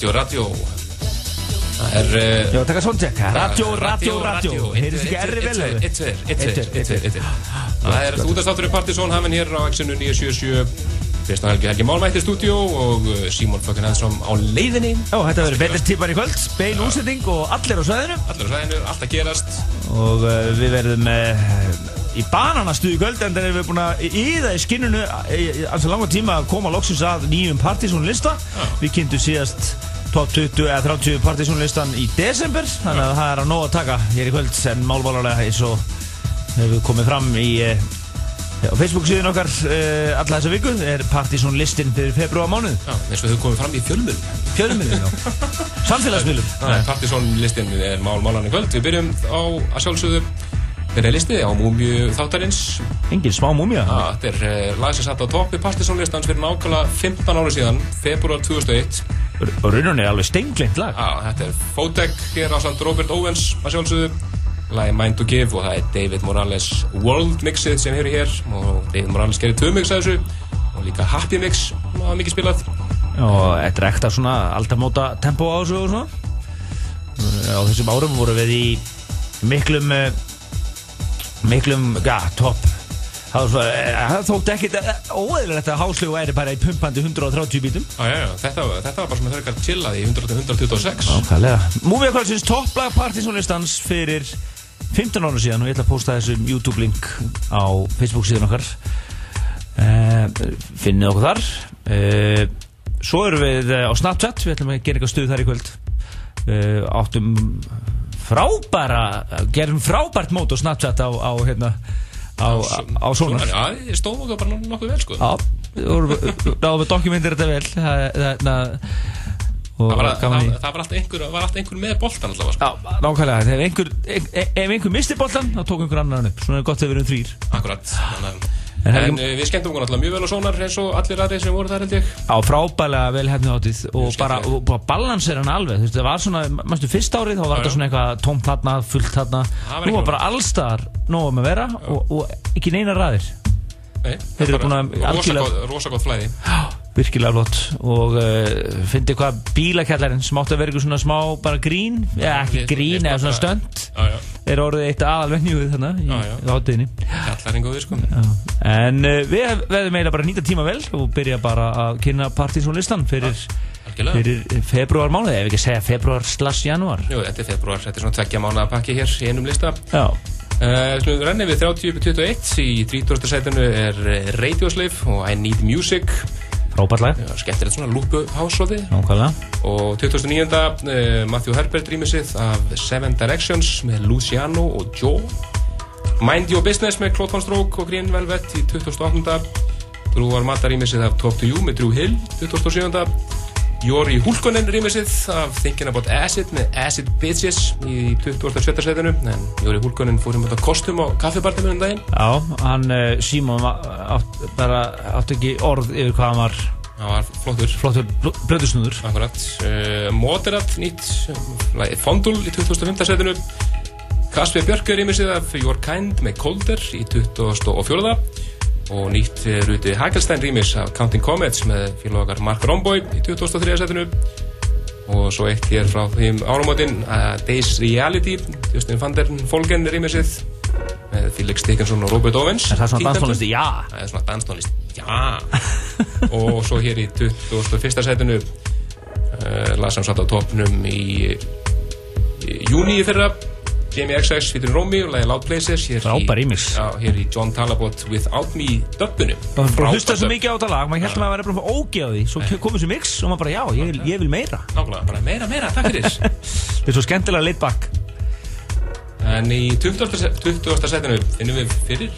Radio, radio. Það er uh, Já, taka svona tjekk Radio, radio, radio Heyrðist ekki erri vel eða? 1, 2, 1, 2, 1, 2, 1, 2 Það er útastátturinn Partizón hafinn hér á X-inu 977 Kristján Helgi Helgi Málmætti stúdíó og uh, Símon Fökkin Hansson á leiðinni. Já, þetta verður betri típar í kvöld. Bein útsending og allir á sveðinu Allir á sæðinu, allt að gerast. Og uh, við verðum uh, í bananastuð í kvöld En það erum við búin að íða í skinnunu í alls að langa tíma að koma loksins að nýjum Partizón lista Við kynntum síðast top 20 eða 30 Partizón listan í desember. Þannig að það er að nóg að taka hér í kvöld En málválarlega eins og hefur við komið fram í uh, á Facebook síðan okkar uh, alla þessa viku er Partizón listin fyrir februar mánuð Já, eins og þau komið fram í fjölmjölum Fjölmiðlum, já. Samfélagsmiðlum. Partizón listin er mál málan í kvöld. Við byrjum á að sjálfsögðu Byrja listi á múmju þáttarins. Engin smá múmja Já, Þetta er uh, lag sem satt á toppi Partizón listans fyrir nákvæmlega 15 ári síðan februar 2001 Og rauninni er alveg steingleint lag. Já, þetta er Fotek hér á samt Robert Owens að sjálfsögðu. Lagi Mind to Give og það er David Morales World Mixið sem hér er hér. Og David Morales gerir tvö mix af þessu. Og líka Happy Mix sem hafa mikið spilað. Og þetta er ekta svona aldamóta tempo á þessu og svona. Á þessum árum voru við í miklum eh, miklum, já, topp Það var svona, eh, það þótti ekkit óeðlilegt að háslegu væri bara í pumpandi 130 bítum. Já, já, já, þetta, var- þetta var bara sem þau ekkert chillað í 100 126 Nákvæmlega. Movie Kvöldsins topplag partysónlistans fyrir 15 ára síðan og ég ætla að posta þessum YouTube link á Facebook síðan okkar. Uh, finnið okkur þar. Uh, svo erum við eh, á Snapchat. Við ætlum að gera eitthvað stuð þar í kvöld. Uh, áttum frábæra gerum frábært mót á Snapchat á, á hérna á, á, Sonar Já, ég stóðum okkur bara nokkuð vel sko. Já, við dokumentir þetta vel. Það, það, það, Það var, það, það var alltaf einhver, var alltaf einhver með boltan allavega sko. Já, nákvæmlega, ef einhver, einhver misti boltan, þá tók einhver annar hann upp. Svona er gott ef við erum þrýr Akkurat. Þannig, að- Helgi- En uh, við skemmtum okkur alltaf mjög vel á sónar eins og allir aðri sem voru þar held ég. Á frábælega vel hefni áttið og bara, og bara balansera hann alveg. Þú veist, það var svona, mannstu fyrst árið þá var þetta svona eitthvað tómt þarna, fullt þarna. Nú ekki var bara allstaðar nógum að vera og, og ekki neina ræðir Nei, Þeir eru búin að rosa algjörlega- gott- rosa gott flæði Virkilega flott. Og uh, fyndi hvað bílakjallarinn sem átti að vera eitthvað svona smá bara grín? Já, ekki grín eða svona stönd. Er orðið eitt aðalvenjúið þarna í hátíðinni. Kallarinn góðir sko. En uh, við verðum eiginlega bara nýta tíma vel og byrja bara að kynna partysónlistan fyrir, fyrir februar mánuði, ef ekki segja februar slash januar. Jú, þetta er februar, þetta er svona tveggja mánuða pakki hér í einum lista. Já, Uh, Við rennum við 30.21 í 30. sætinu er eh, Radio Slave og I Need Music Já, skemmtilegt svona lúpu hásóði nákvæmlega. og 2009. Uh, Matthew Herbert rýmisið af Seven Directions með Luciano og Joe Mind Your Business með Claude Von Stroke og Green Velvet í 2008. Grúvar Mata rýmisið af Talk to You með Drew Hill 2007. Jóri Hulkonen rýmisið af Thinking About Acid með Acid Bitches í 27. setinu en Jóri Hulkonen fór um þetta kostum á kaffibarnum um daginn Já, hann Simon var- átt, bara átti ekki orð yfir hvað hann var það var flottur flottur blöðusnúður. Akkurat, uh, Moderat nýtt Fondul í 2005. setinu Kasper Björk er ímissið af Your Kind með Colder í 2004. og nýtt Rúti Hagelstein rýmis af Counting Comets með félagar Mark Romboy í 2003. setinu og svo eitt hér frá þeim áramótin uh, Days Reality Justin van der Folgen rýmisið með Felix Dickinson og Robert Owens Er það svona Tíu danstónlisti? Já. Það er svona danstónlist, já Og svo hér í 21. setinu uh, Lasam satt á topnum í, í júni í fyrra Jamie XX fyrir Romy og lagði Loud Places hér Frábær í- remix. Já, hér í John Talabot Without Me hann bara hlusta svo mikið á þetta lag, maður held að maður bara að ógeð á því, svo kom þessu mix og maður bara, já, ég vil, ég vil meira. Nákvæmlega, bara meira, meira, takk fyrir Þetta er svo skemmtilega laid back. En í 20. se- 20. setinu finnum við fyrir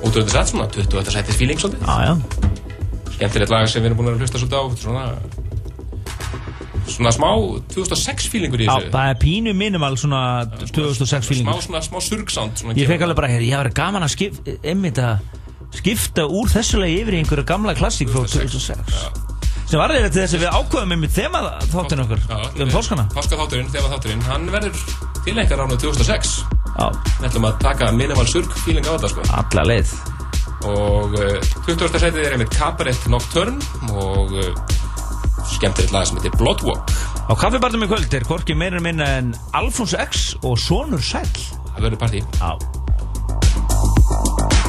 Ótrúlega sett svona 20. setis feeling svolítið já. skemmtilegt lag sem við erum búin að hlusta svolítið á svona svona smá 2006 feelingur í Já, þessu. það er pínu minimal svona 2006 smá feelingur. svona smá surgsound svona Ég fekk alveg bara, ég var gaman að skip, einmitt að skipta úr þessu lagi yfir í einhverja gamla klassík frá 2006 sem var reyðið til þess að við ákveðum einmitt þema þáttinn okkar um páskana. Páskaþátturinn, þegar þátturinn, hann verður tilengar árið 2006 Já, Við ætlum að taka minimal surg feeling á þetta sko. Alla leið. Og uh, 20. setið er einmitt Cabaret Nocturne og uh, skemmtilegt lag sem heitir Bloodwalk. Á kaffibarnum í kvöld er hvorki meira minna en Alfons X og Sonur Sæll. Það verður partí. Já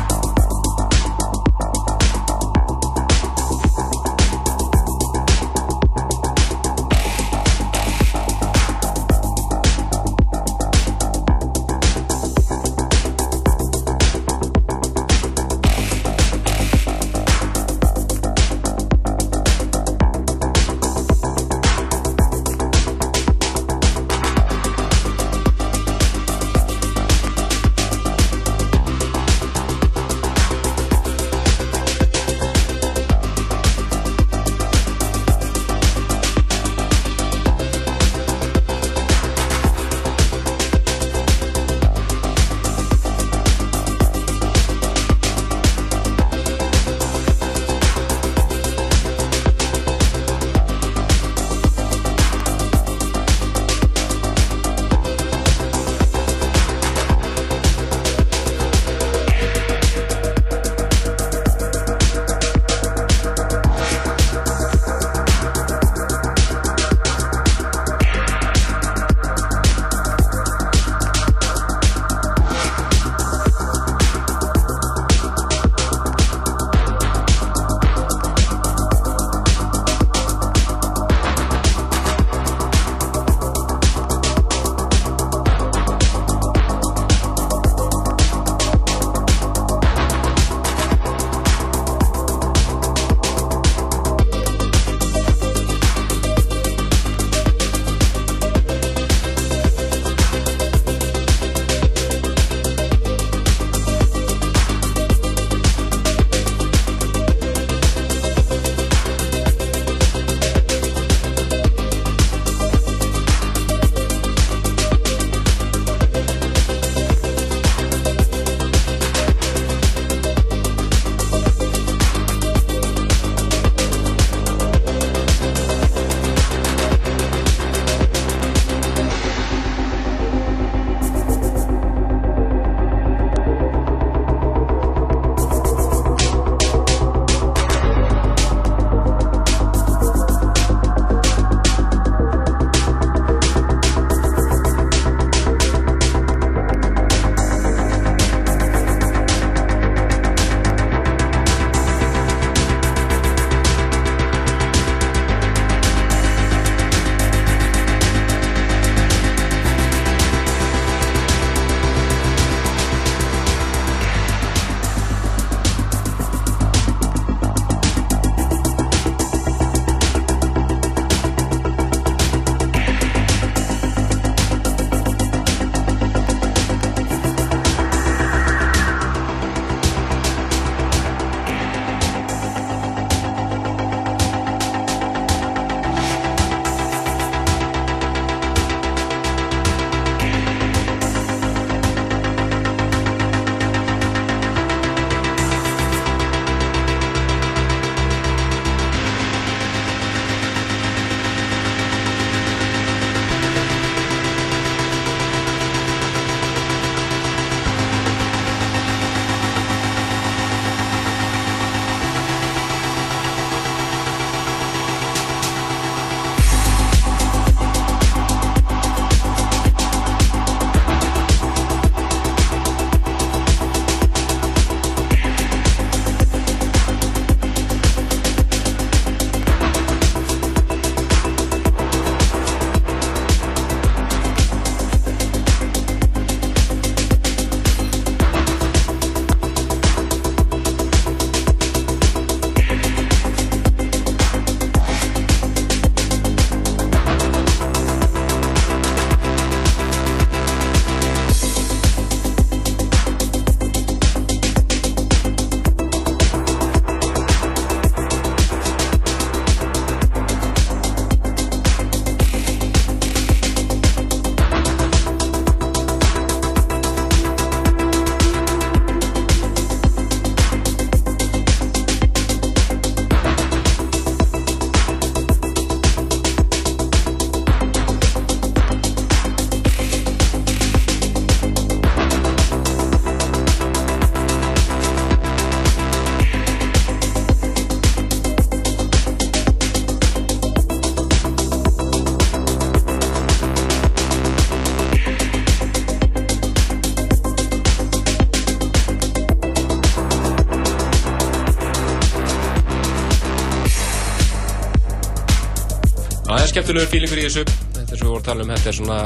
skemmtilegur fílingur í þessu. Þetta er svo við vorum að tala um, þetta er svona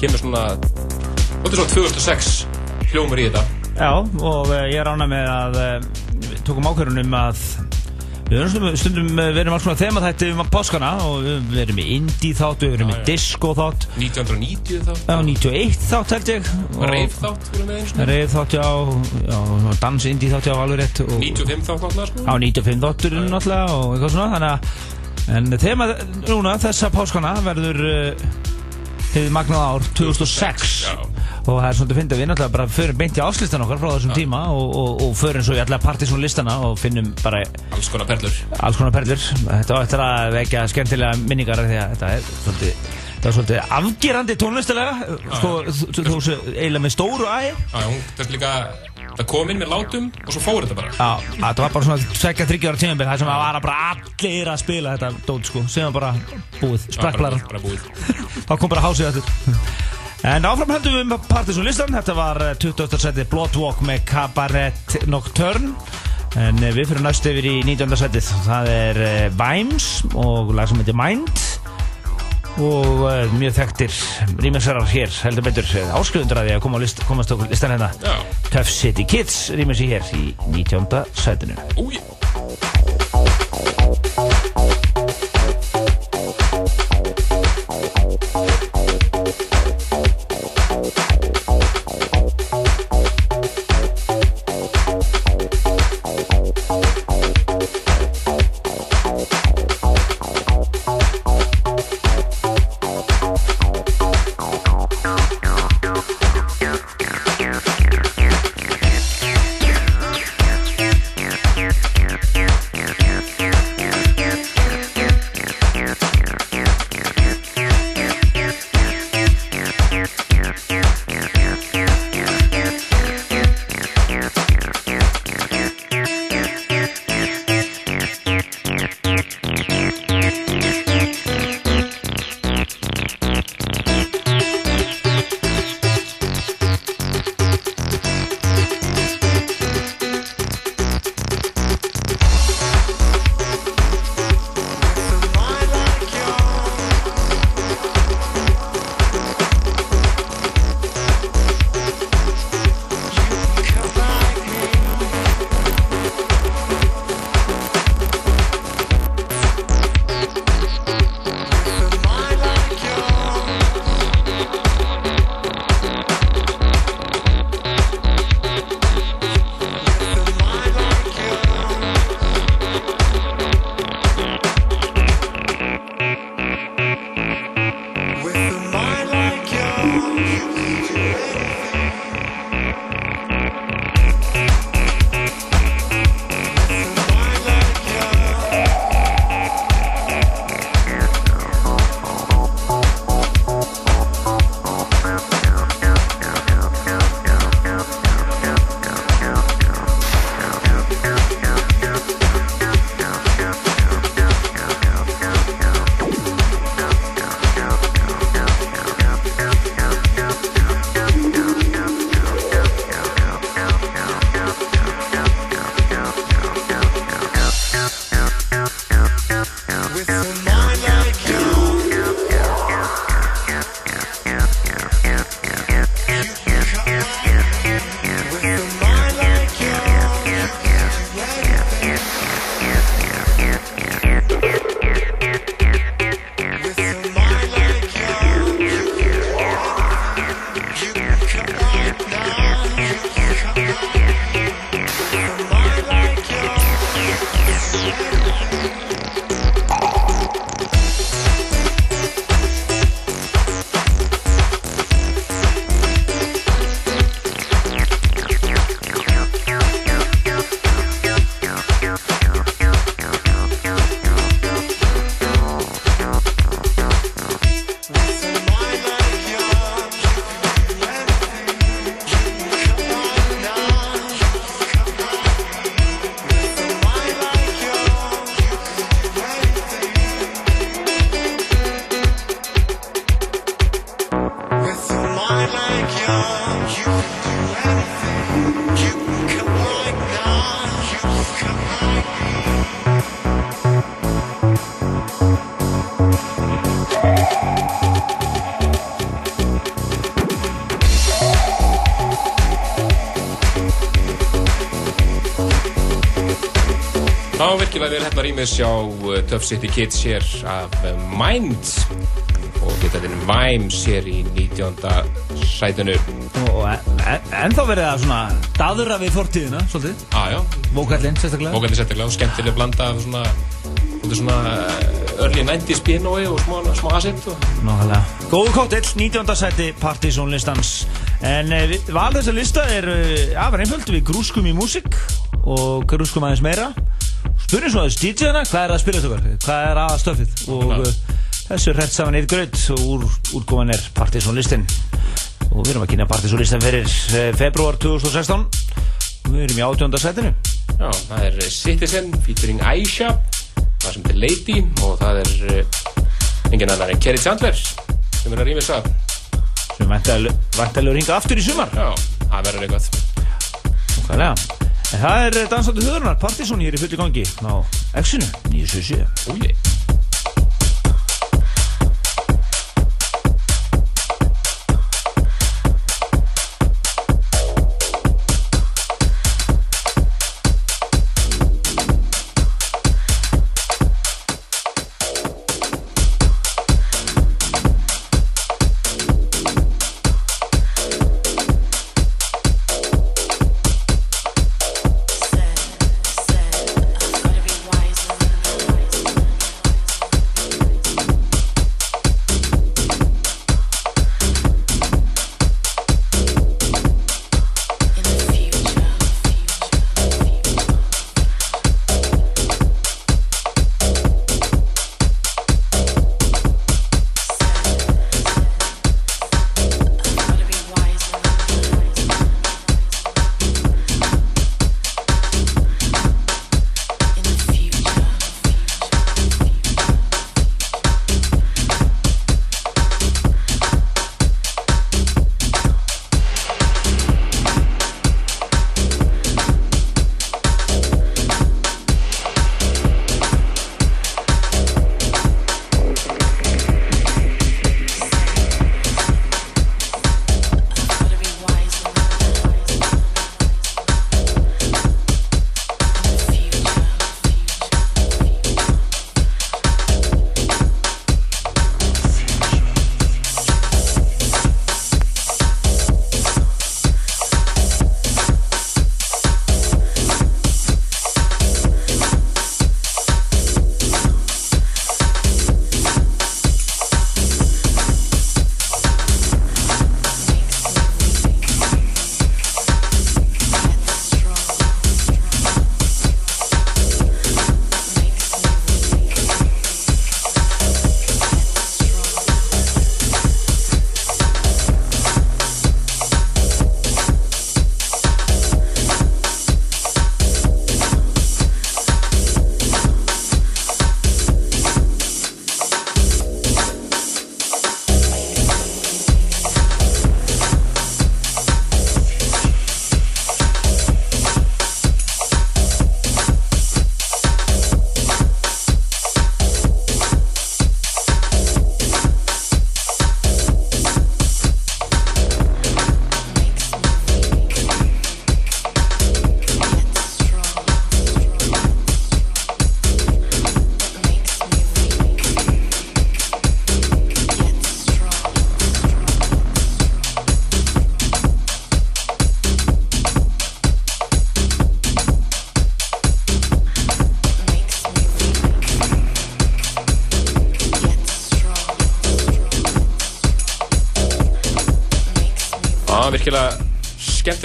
kemur svona, þetta er svona 2006 hljómur í þetta. Já, og uh, ég rána með að uh, við tókum ákvörðunum að við erum stundum, stundum uh, við erum alls konar þema þætti um páskana og við erum með indie þátt, við erum Já, já. disco þátt. 1990 þá Já, 91 þátt held ég. Reif þátt voru með einu Reif þátt já, já dans indie þátt já alveg rétt og, 95 þátt náttúrulega sko. Á 95 þátturinn náttúrulega og eitthvað svona þannig að en þema núna þessa páskana verður uh, hefði magnað ár 2006 Já. og það er svona að finna við náttúrulega bara förum beint í áslistan okkar frá þessum tíma og, og, og förum svo í alla partysónlistana og finnum bara Alls konar perlur alls konar perlur þetta var eftir að vekja skemmtilega minningar því að þetta er svolítið Það var svolítið afgerandi tónlistilega sko, þú, þú eiginlega með stóru æ Já, hún, þetta er líka Það kom inn með látum og svo fór þetta bara. Já, þetta var bara svona tvekja þryggjára tímambil það sem að var bara allir að spila þetta dót sko, sem var bara búið, sprakklar bara, búið. Þá kom bara hásið eftir En áfram heldum við með Partisan listan. Þetta var eh, 20. seti Bloodwalk með Cabaret Nocturne. En eh, við fyrir næst yfir í 19. setið Það er eh, Vimes og lag sem heitir Mind og uh, mjög þekktir rýmingsverðar hér heldur betur. Áskrifundur að því að koma list, komast okkur listan hérna. Já, Tough City Kids rýmings í hér í 19. setinu úi hefna rýmis hjá uh, Tough City Kids hér af uh, Mind og hittarinn Vimes hér í 19. sætinu. Og en, en, ennþá verið það svona daðura við fortíðina, svolítið. Já, já, Vókallinn, sérstaklega. bókandi sérstaklega og skemmtileg blanda af svona, svona, uh, early 90s pianoi og smá, smá acid og Nákvæmlega. Góðu kóttill, 19. sæti Partizón listans. En uh, val þessa lista er afar einföld við grúskum í músík og grúskum aðeins meira. Spurning svo aðeins DJ-na, hvað er að spila þetta okkar? Hvað er aðstöfið? Og Já. uh, þessu er hrætt saman eitt gröð og úr, úrkoman er Partizón listin. Og við erum að kynna Partizón listan fyrir uh, februar 2016. Og við erum í 18. sætinu. Já, það er Citizen featuring Aisha, það sem heitir Lady og það er uh, engin annar en Kerry Chandler sem er að rýmis að. Sem væntalega ringa aftur í sumar. Já, það verður eitthvað. Nákvæmlega. Það er dansandi höðurnar, Partizón hér í fulli gangi á X-inu, 977. Úi,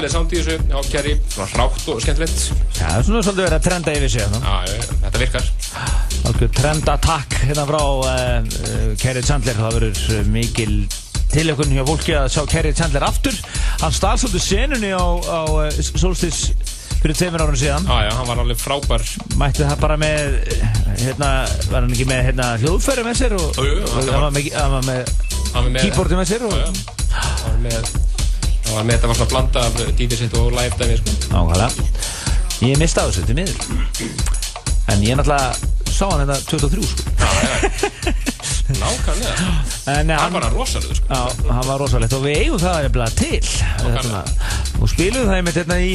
skemmtileg sound í þessu hjá Kerry, svona hrátt og skemmtilegt. Já, það er svona svolítið verið að trenda yfir sig hérna. Já, þetta virkar. Algjör trendatakk hérna frá uh, uh, Kerry Chandler. Það verður uh, mikil tilökun hjá fólki að sjá Kerry Chandler aftur. Hann stál svolítið senunni á, á uh, Solstice fyrir tveimur árun síðan. Já, já, hann var alveg frábær. Mætti það bara með, hérna, var hann ekki með hérna, hljóðfæri með sér og, Jú, jú, og hann var með, hann var með Hann var með... keyboardi með sér og... Já, já. Hann var með... Hann var með þetta var svona blanda af DJ sitt og live dæmi, sko. Nákvæmlega. Ég mista þessu, til miður. En ég náttúrulega sá hann hérna 23, sko. Nákvæmlega eh, Hann var að rosalega sko Já, hann var rosalegt og við eigum það nefnilega til og spilum það einmitt hérna í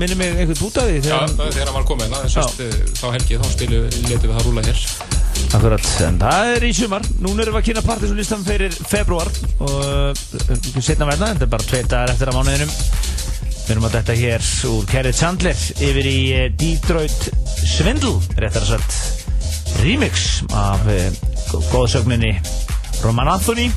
minnum mig einhvern því Já, þegar það hann var komið sérst, Þá helgi þá spilu letum við það rúla hér Akkurat, en það er í sumar. Núna erum við að kynna partysónlistan fyrir februar og uh, setna verða þetta er bara tveit dagar eftir að mánuðinum. Við erum að þetta hér úr Kerrið Chandler yfir í eh, Detroit Svindl réttar að sagt remix af góðsögninni Roman Anthony.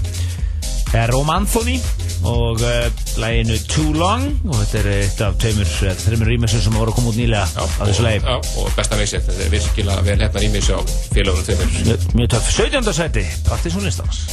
Eða Roman Anthony og uh, læginu Too Long. Og þetta er eitt af tveimur, eða þreimur remixum sem voru að koma út nýlega Já, á þessu lægi já, og besta veisið, þetta er virkilega vel hérna mig á félagunum þeimur Mjög, töff, 17. seti partysónlistans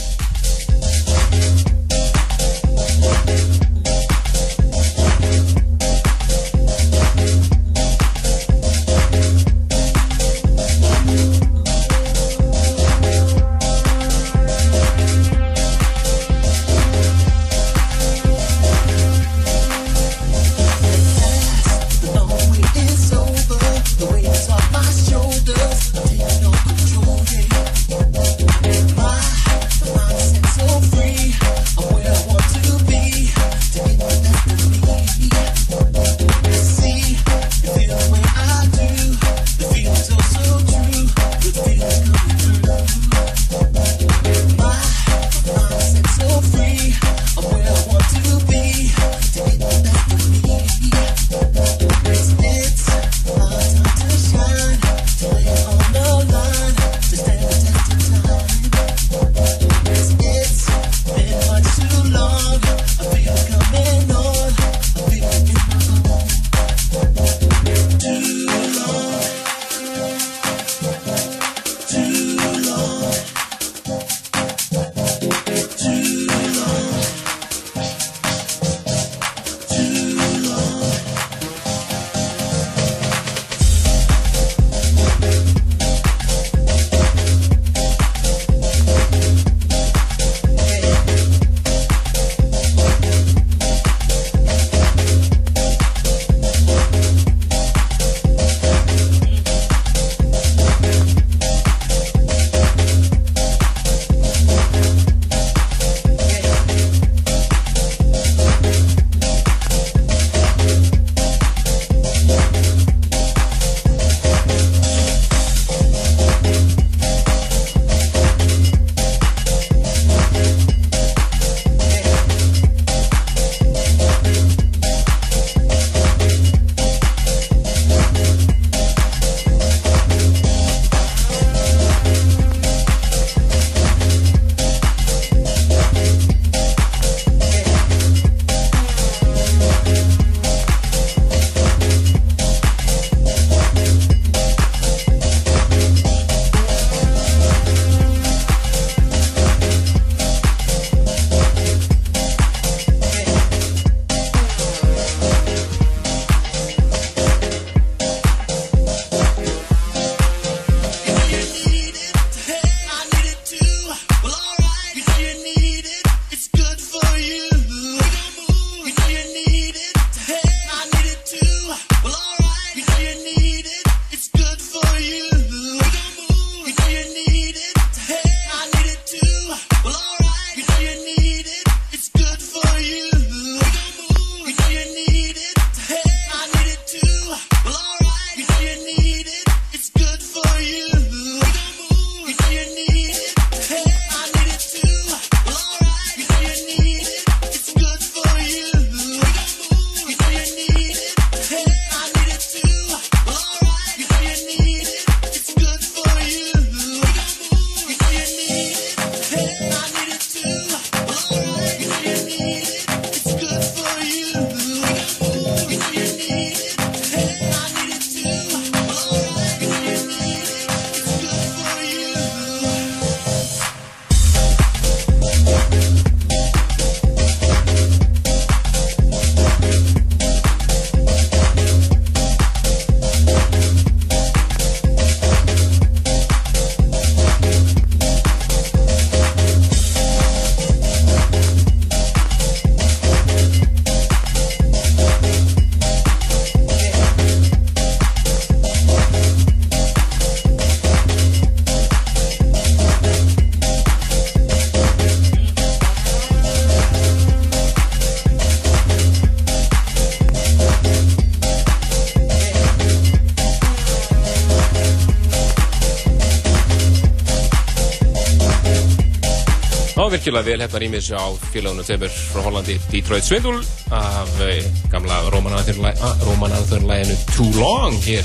virkilega vel hérna rýmis á félagunum þeimur frá Hollandi Detroit Swindle af eh, gamla Rómanaðurlæginu Too Long hér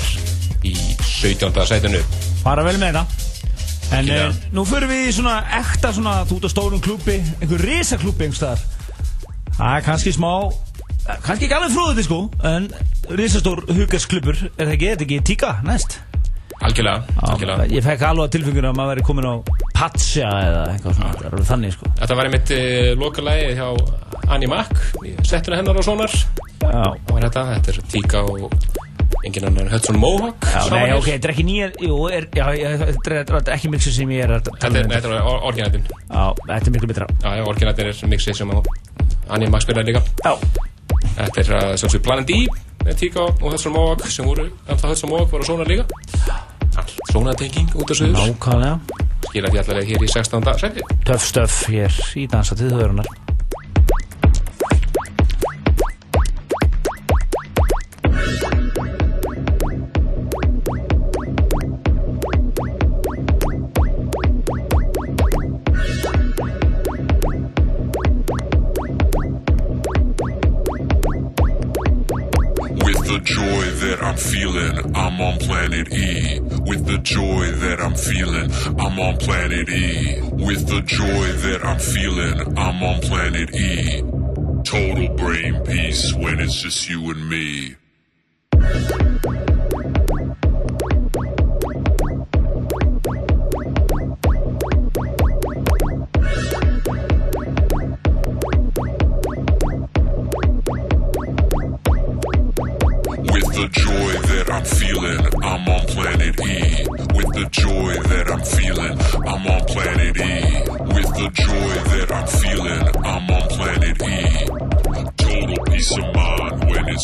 í 17. sætinu. Fara vel með það En uh, nú förum við í svona ekta svona, þú ert á stórum klubbi, einhver risaklubbi einhverstaðar. Það er kannski smá, eh, kannski ekki alveg fróðið sko, en risastór hugarsklubur, er það ekki, er þetta ekki tíka næst? Algjörlega, algjörlega. Ég fekk alveg tilfengjuna að maður væri komin á Patsja eða eitthvað svona, það er alveg þannig sko. Þetta var einmitt uh, lokalægi hjá Annie Mac í settuna hennar og sonar. Já, Og þetta, þetta er Tíka og engin annan Hudson Mohawk. já nei, ok, þetta er ekki nýja, jú, er, já, þetta er, þetta ekki mixið sem ég er að Þetta tala um. þetta er orginætin. Já, þetta er miklu betra. Já, já, orginætin er mixið sem Annie Mac spilaði líka. Já, Þetta er uh, sem sé Planet E með Tíka og Hudson Mohawk sem voru, alltaf Hudson Mohawk voru sonar líka. Allt Sónatenging út af söður. nákvæmlega. Skila fjallarlega hér í 16. seti. Töff stöff hér í dansatið þauðurinnar. Feeling, I'm on planet E. With the joy that I'm feeling, I'm on planet E. Total brain peace when it's just you and me.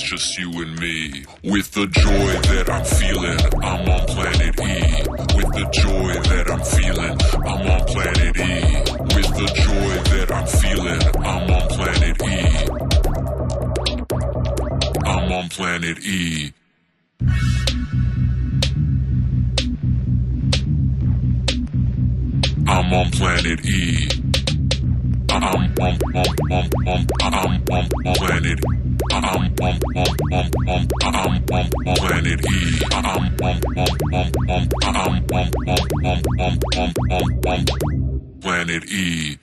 Just you and me. With the joy that I'm feeling, I'm on planet E. With the joy that I'm feeling, I'm on planet E. With the joy that I'm feeling, I'm on planet E. I'm on planet E. I'm on planet E. I'm on, on, on, on, I'm on, planet. I'm on, on planet E.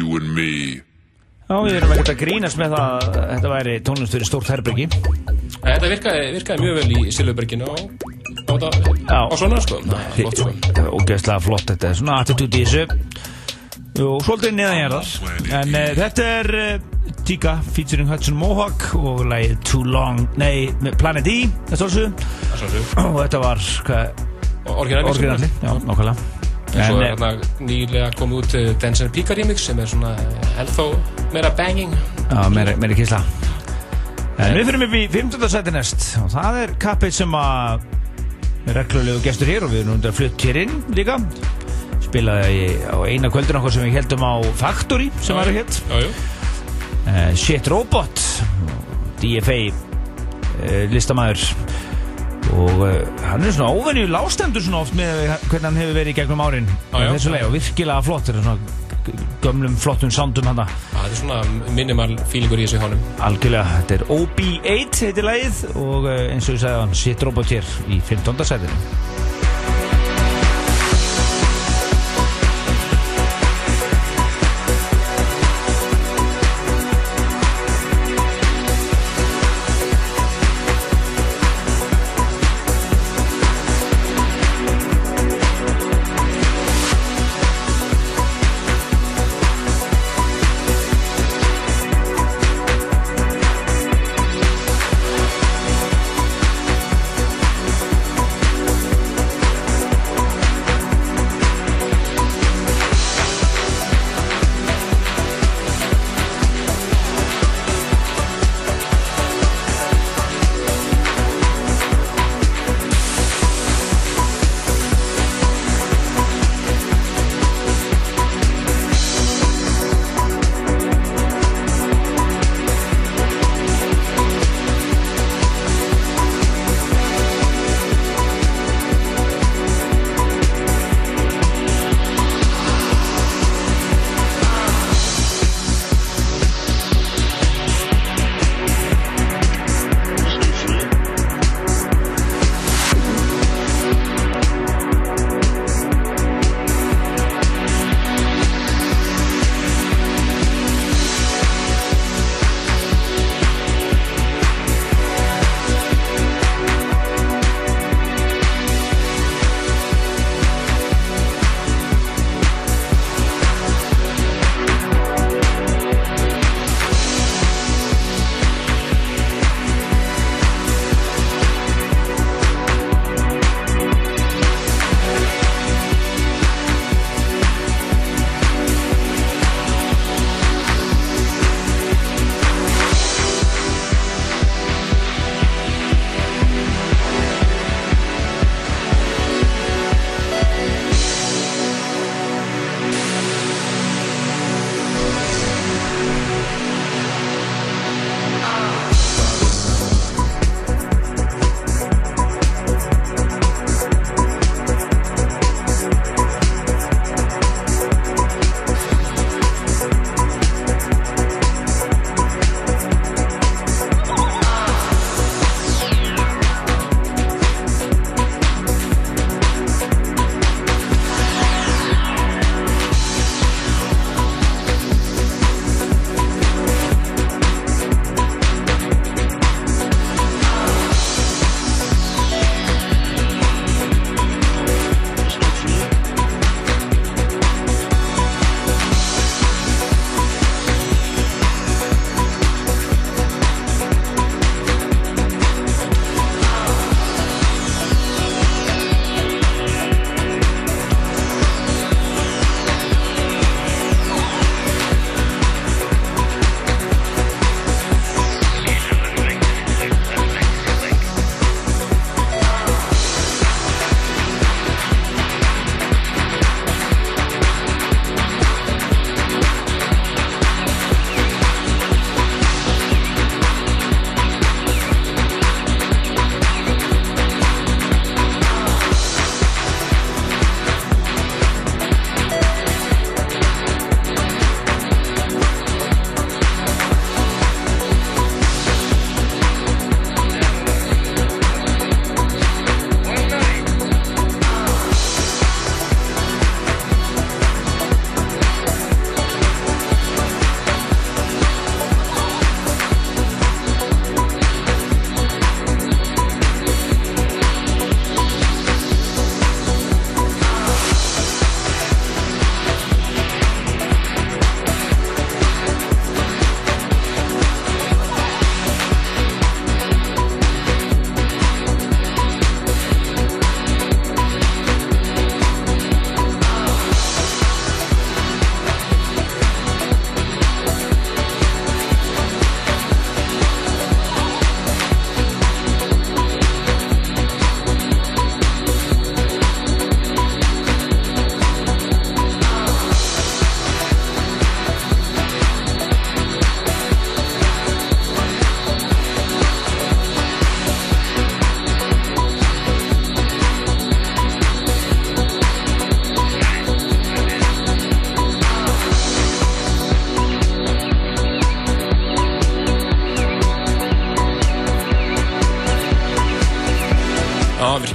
you and me. Já, við erum ekkert að grínast með það að þetta væri tónlistur í stórt herbyggi. Þetta virkaði, virkaði mjög vel í á, á, Já. á svona sko. Flott sko. Þetta er ógeðslega flott, þetta er svona attitude í þessu. Jú, svolítið neðanjarðar. En uh, þetta er uh, Tika featuring Hudson Mohawk og lagið Too Long, nei, með Planet E, þetta var er svo. Og þetta var, hvað, Orginalli. orginalli, já, nákvæmlega. En svo er eh, hérna nýlega komið út uh, Dance and Pika remix sem er svona eh, ennþá meira banging. Já, meiri, meiri kísla En við fyrir upp í 15. seti næst og það er kappið sem að reglulegu gestur hér og við erum undir að flutt hér inn líka spilaði á eina kvöldin okkur sem við heldum á Factory sem var hér Já, jú. uh, Shit Robot DFA listamæður og uh, hann er svona óvenju lástendur svona oft með hvernig hann hefur verið í gegnum árin Já, já. þessu leið og virkilega flott þetta er svona gömlum flottum soundum hann Það er svona minimal feelingur í þessu honum algjörlega, þetta er OB8 heitir lagið og uh, eins og ég sagði hann sitt robot hér í 15. sætinu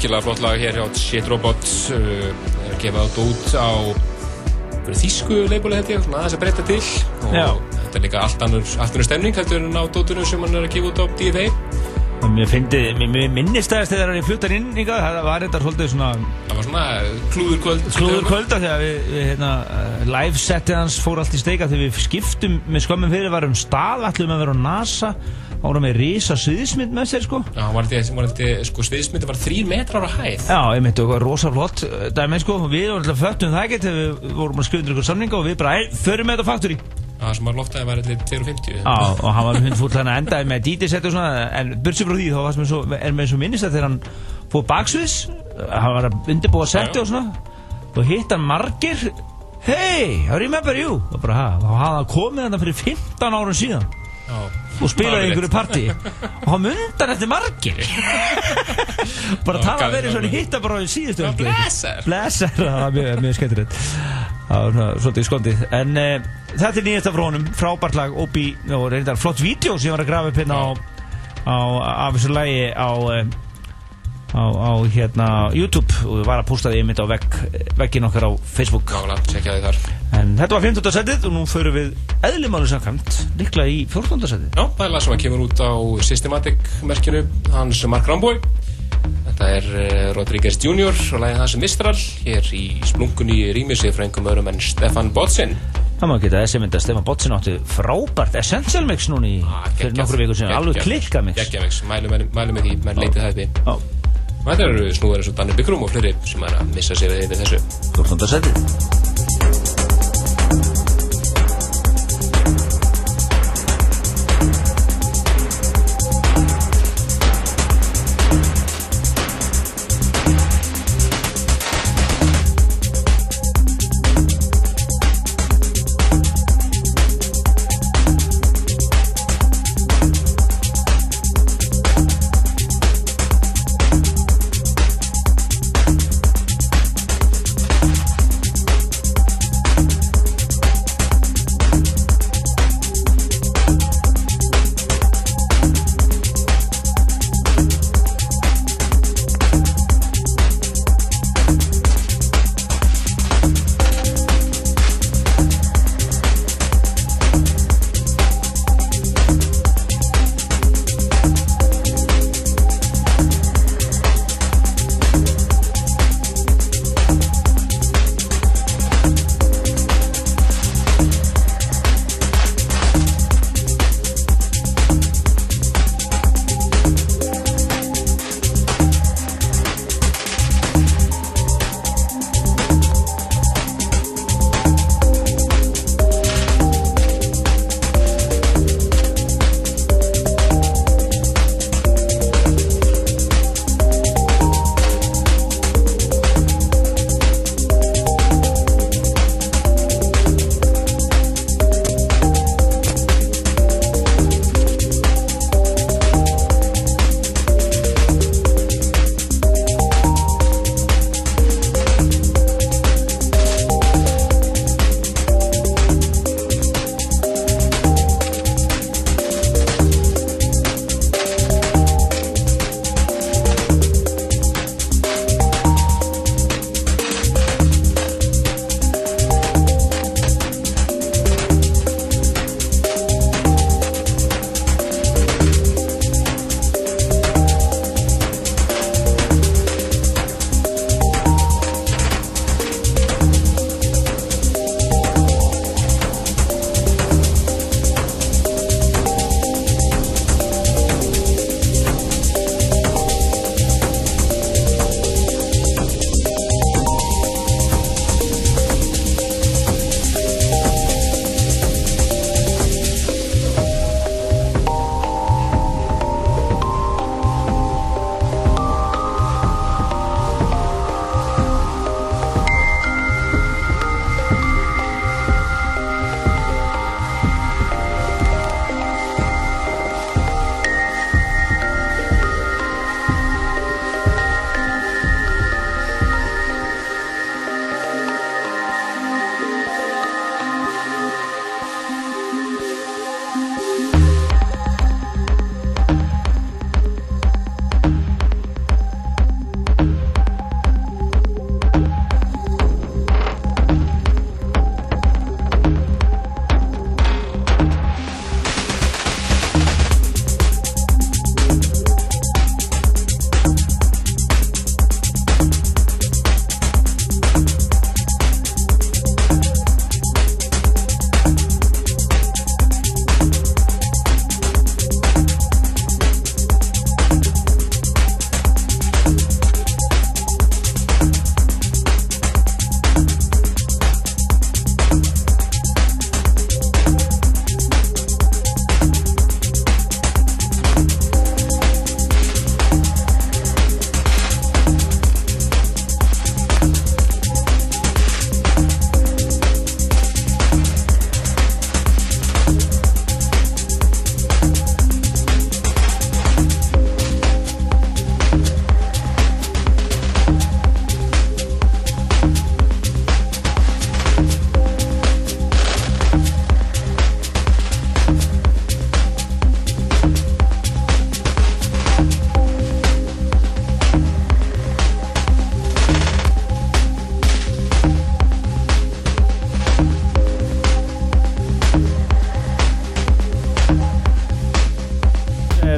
virkilega flott lag hér hjá Shit Robot uh, er að gefa þetta út á þýsku leifbúli held ég, svona aðeins að breyta til. Og Já. þetta er líka allt annur stemning heldur en á dótunum sem hann er að gefa út á Og Mér fyndi, mér, mér minnist þess þegar ég fluttar inn í það, það var þetta svolítið svona það var svona klúðurkvöld. Klúður kvölda þegar við, við hérna, uh, live setið hans fór allt í steika þegar við skiptum með skömmum fyrir varum stað, ætlum að vera á NASA ára með risa sviðismynd með sér sko? Já, hann var þetta, var þetta, sko, sviðismyndi var þrýr metrar á hæð. Já, ég myndi okkur rosa flott uh, dæmi sko, við vorum alltaf föttum það ekki þegar við vorum að undir ykkur samninga og við bara, ei, förum með þetta faktori Það sem var loftaði var eitthvað 250 Já, og hann var hundfúll þannig að endaði með DJ-set og svona, en bursi frá því þá var sem svo, er með svo minnist að þegar hann fór baksviðs, hann var að undirbúa seti og svona, og hitt hann margir, hei, I remember you, og bara, ha, þá hafði hann komið þarna fyrir 15 árum síðan. Já. Og spilaði einhverju partí. Og hann mundan eftir margir. Bara tala að vera svona það. hitta bara í síðustu blessar, það var mjög, mjög skemmtilegt. Það var svolítið skondið. En uh, þetta er nýjasta frá honum. Frábært lag og reyndar flott vídeo sem ég var að grafa upp hérna á, á af þessu lagi á uh, á, á hérna YouTube. Og við var að pústa því einmitt á vegg, veggin okkar á Facebook. Nála, tjekkja þið þar en þetta var 15. setið og nú förum við eðlimálu samkvæmt líklega í 14. setið Já, það er lag sem kemur út á Systematic merkinu hans Mark Ramboy. Þetta er uh, Rodríguez Jr. og lagið hans Mistral hér í splunkunni rýmisi frá einhverjum öðrum en Stefan Botsin Það má geta þessi mynd að Stefán Botsin átti frábært Essential Mix núni Ah, fyrir nokkru vikur sem alveg klikka mix. Gekkja mix, mælum með því, menn leitið það Já, Og þetta eru snúður eins og Danni Byggrum og fleiri sem er að missa sér yfir þessu. 14. setið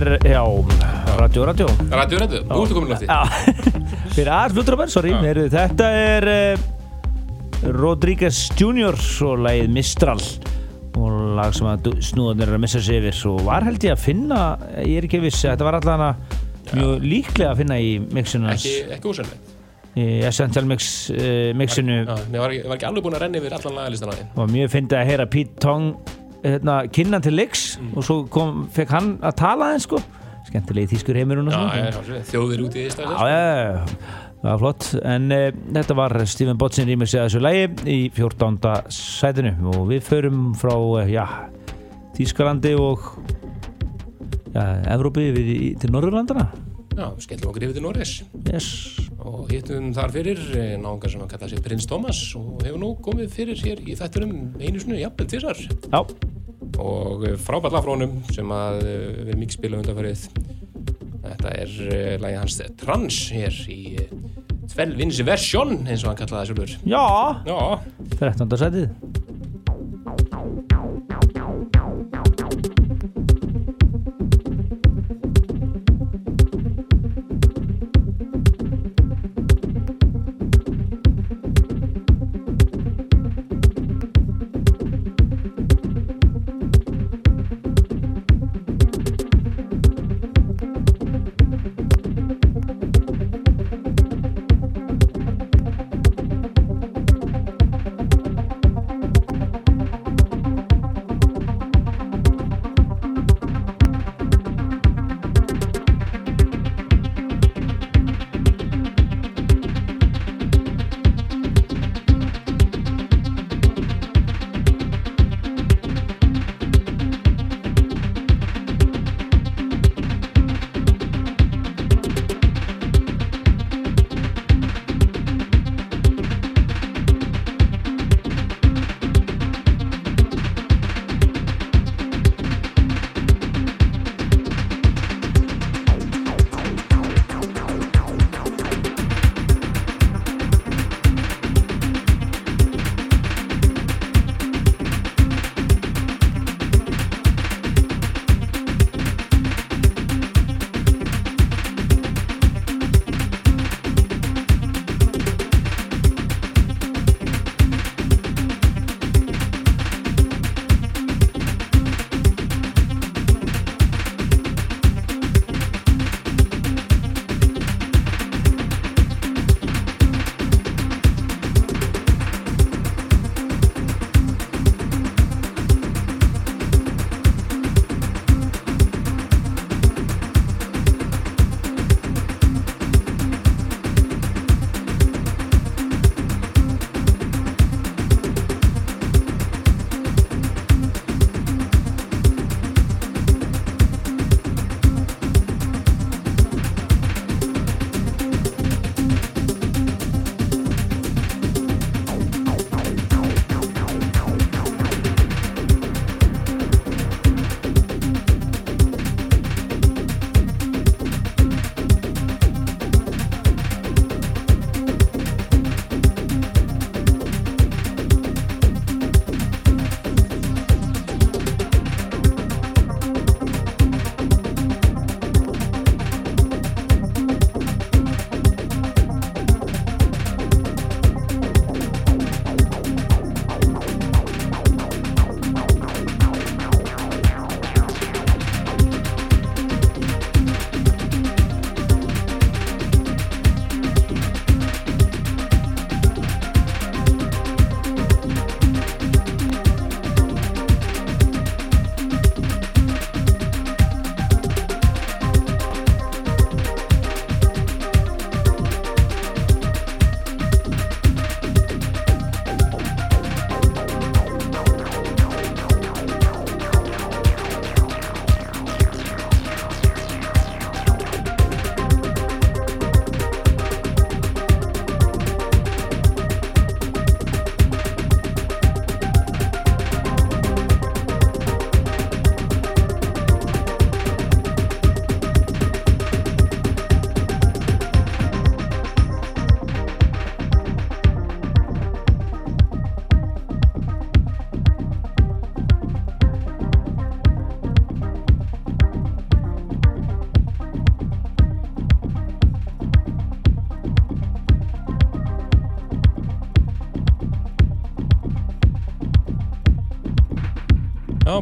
er, já, radio, radio. Rættu, rættu, nú ertu komin lofti Já, fyrir aðeins mér, sorry Já. Heyrðu, Þetta er uh, Rodríguez Jr. og lagið Mistral. Og lag sem að snúðanir er að missa sig yfir. Og var held ég að finna ég er ekki viss, þetta var allan mjög líklega að finna í mixinu hans. Ekki, ekki úsennilegt í Essential Mix uh, mixinu. Já, ég var, var ekki alveg búin að renna yfir allan lagalistan að þín og mjög fyndi að heyra Pete Tong hérna, kynna til leiks Mm. og svo kom, fekk hann að tala þeim sko. Skemmtilegi þýskur heimurinn já, þjóðir út í já, já, það var flott. En uh, þetta var Stephen Botsin rýmur sig að þessu lægi í 14. sætinu. Og við förum frá uh, já, Þýskalandi og já, Evrópi við til Norðurlandana Já, skellum okkur yfir til Norris yes. og hittum þar fyrir eh, náungar sem að kalla sig Prins Thomas og hefur nú komið fyrir hér í þættunum einu snu, jafnvel tvisar Já, og eh, frábært lag frá honum sem að eh, við mikið spila undanfarið. Þetta er uh, lagið hans Trans hér í uh, Tvelvins versjón eins og hann kallaði það sjálfur. Já, Já, 13. sætið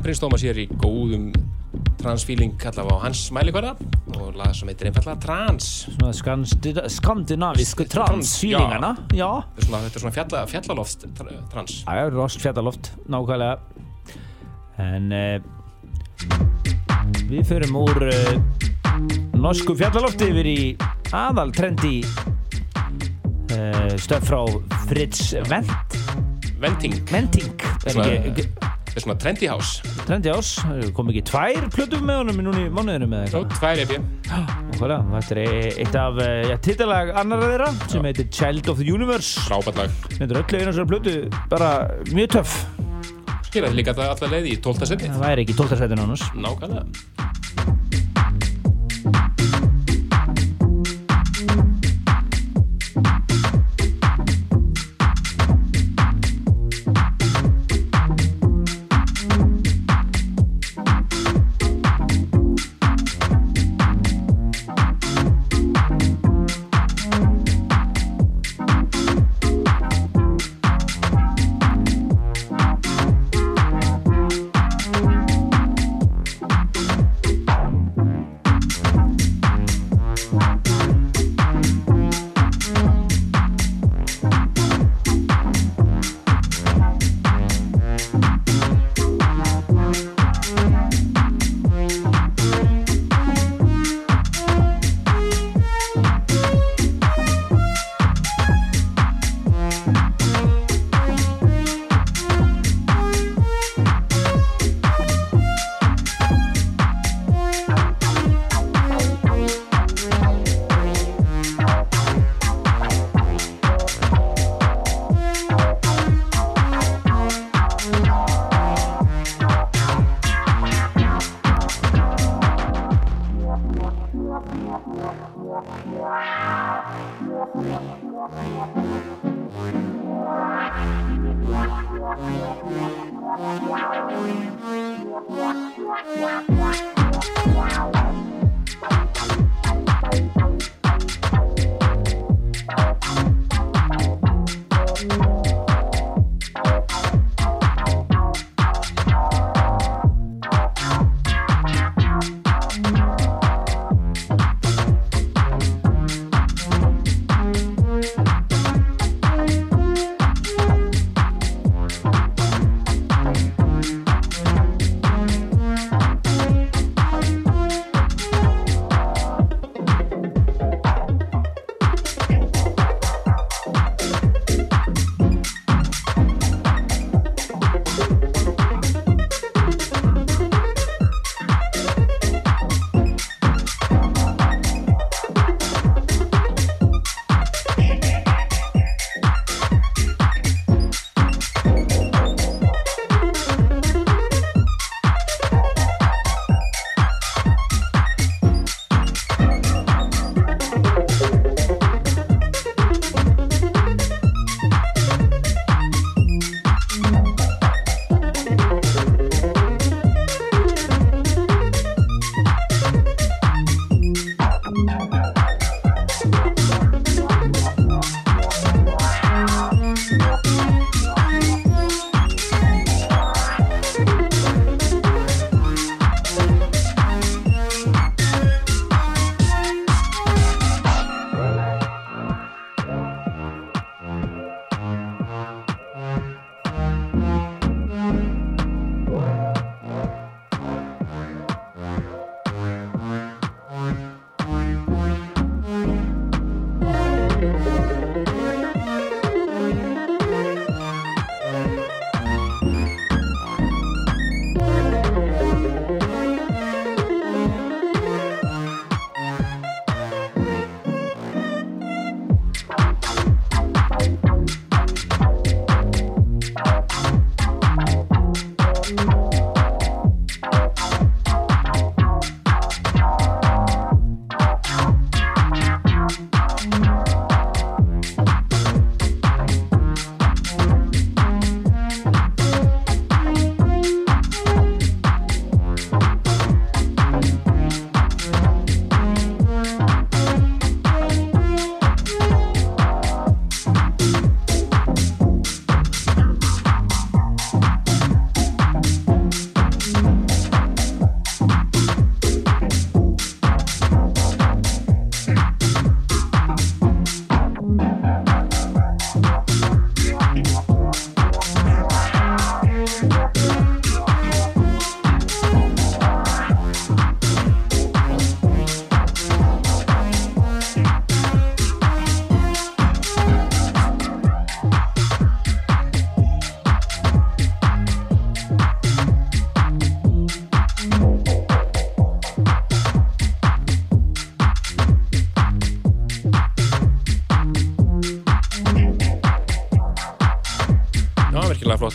Prins Thomas er í góðum transfíling allavega á hans mælikvarða og lag sem heitir einfallega Trans. Skandinavísku transfílingana Þetta er svona, þetta er svona fjalla, fjallaloft tr- trans. Það er rost fjallaloft nákvæmlega. En uh, við förum úr uh, norsku fjallalofti yfir í aðal trendi uh, stöf frá Fritz Vent Venting, Venting Svona- ekki, er svona trendy house trendi ás kom ekki tvær plötum með honum núna í mánuðinu með eitthvað? Tvær epi Nákvæmlega, þetta er e- eitt af uh, ja, titalag annara þeirra sem heitir Child of the Universe. Frábært lag. Þetta er öllu einu svona plötu bara mjög töff. Skilaði líka allar leið í 12. seti. Það væri ekki 12. sætinu annars. Nákvæmlega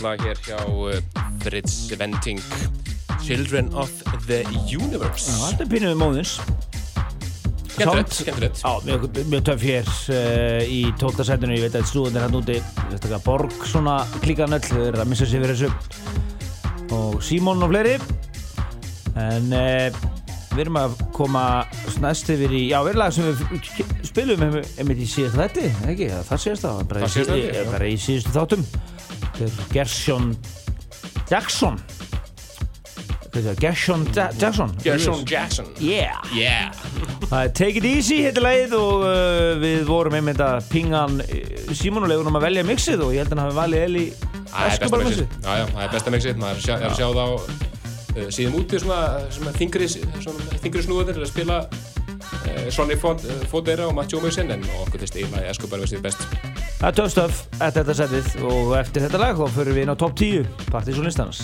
lag hér hjá uh, Fritz Venting. Children of the Universe. Já, þetta er pínuð móðins. Sound. skemmtilegt. Já, mjög, mjög töff hér uh, í tóltasætinu, ég veit að stúðunir hann úti, þetta er borg svona klíkan öll, þau eru að missa sig fyrir þessu. Og Símon og fleiri. En uh, við erum að koma næst yfir í, já, við erum lag sem við spilum einmitt í síðast þætti, ekki, það síðast það, bara, í síðustu þáttum er Gershon Jackson. Er Gershon Ja- Jackson. Gershon Jackson. Yeah. Yeah. Take It Easy heitir lagið og uh, við vorum einmitt að pingan Simonulegunum að velja mixið og ég held að hann hafi valið Eli Escobar mixið. Mixið. Það er besta mixið. Maður að sjá- er að sjá það á uh, síðum úti svona, þingri, snúðir að spila uh, Sonny Fodera og Matt Jómausin en okkur finnst eiginlega Escobar versið best Það er töf stöf eftir þetta setið og eftir þetta lag þá förum við inn á top 10 Partís og listans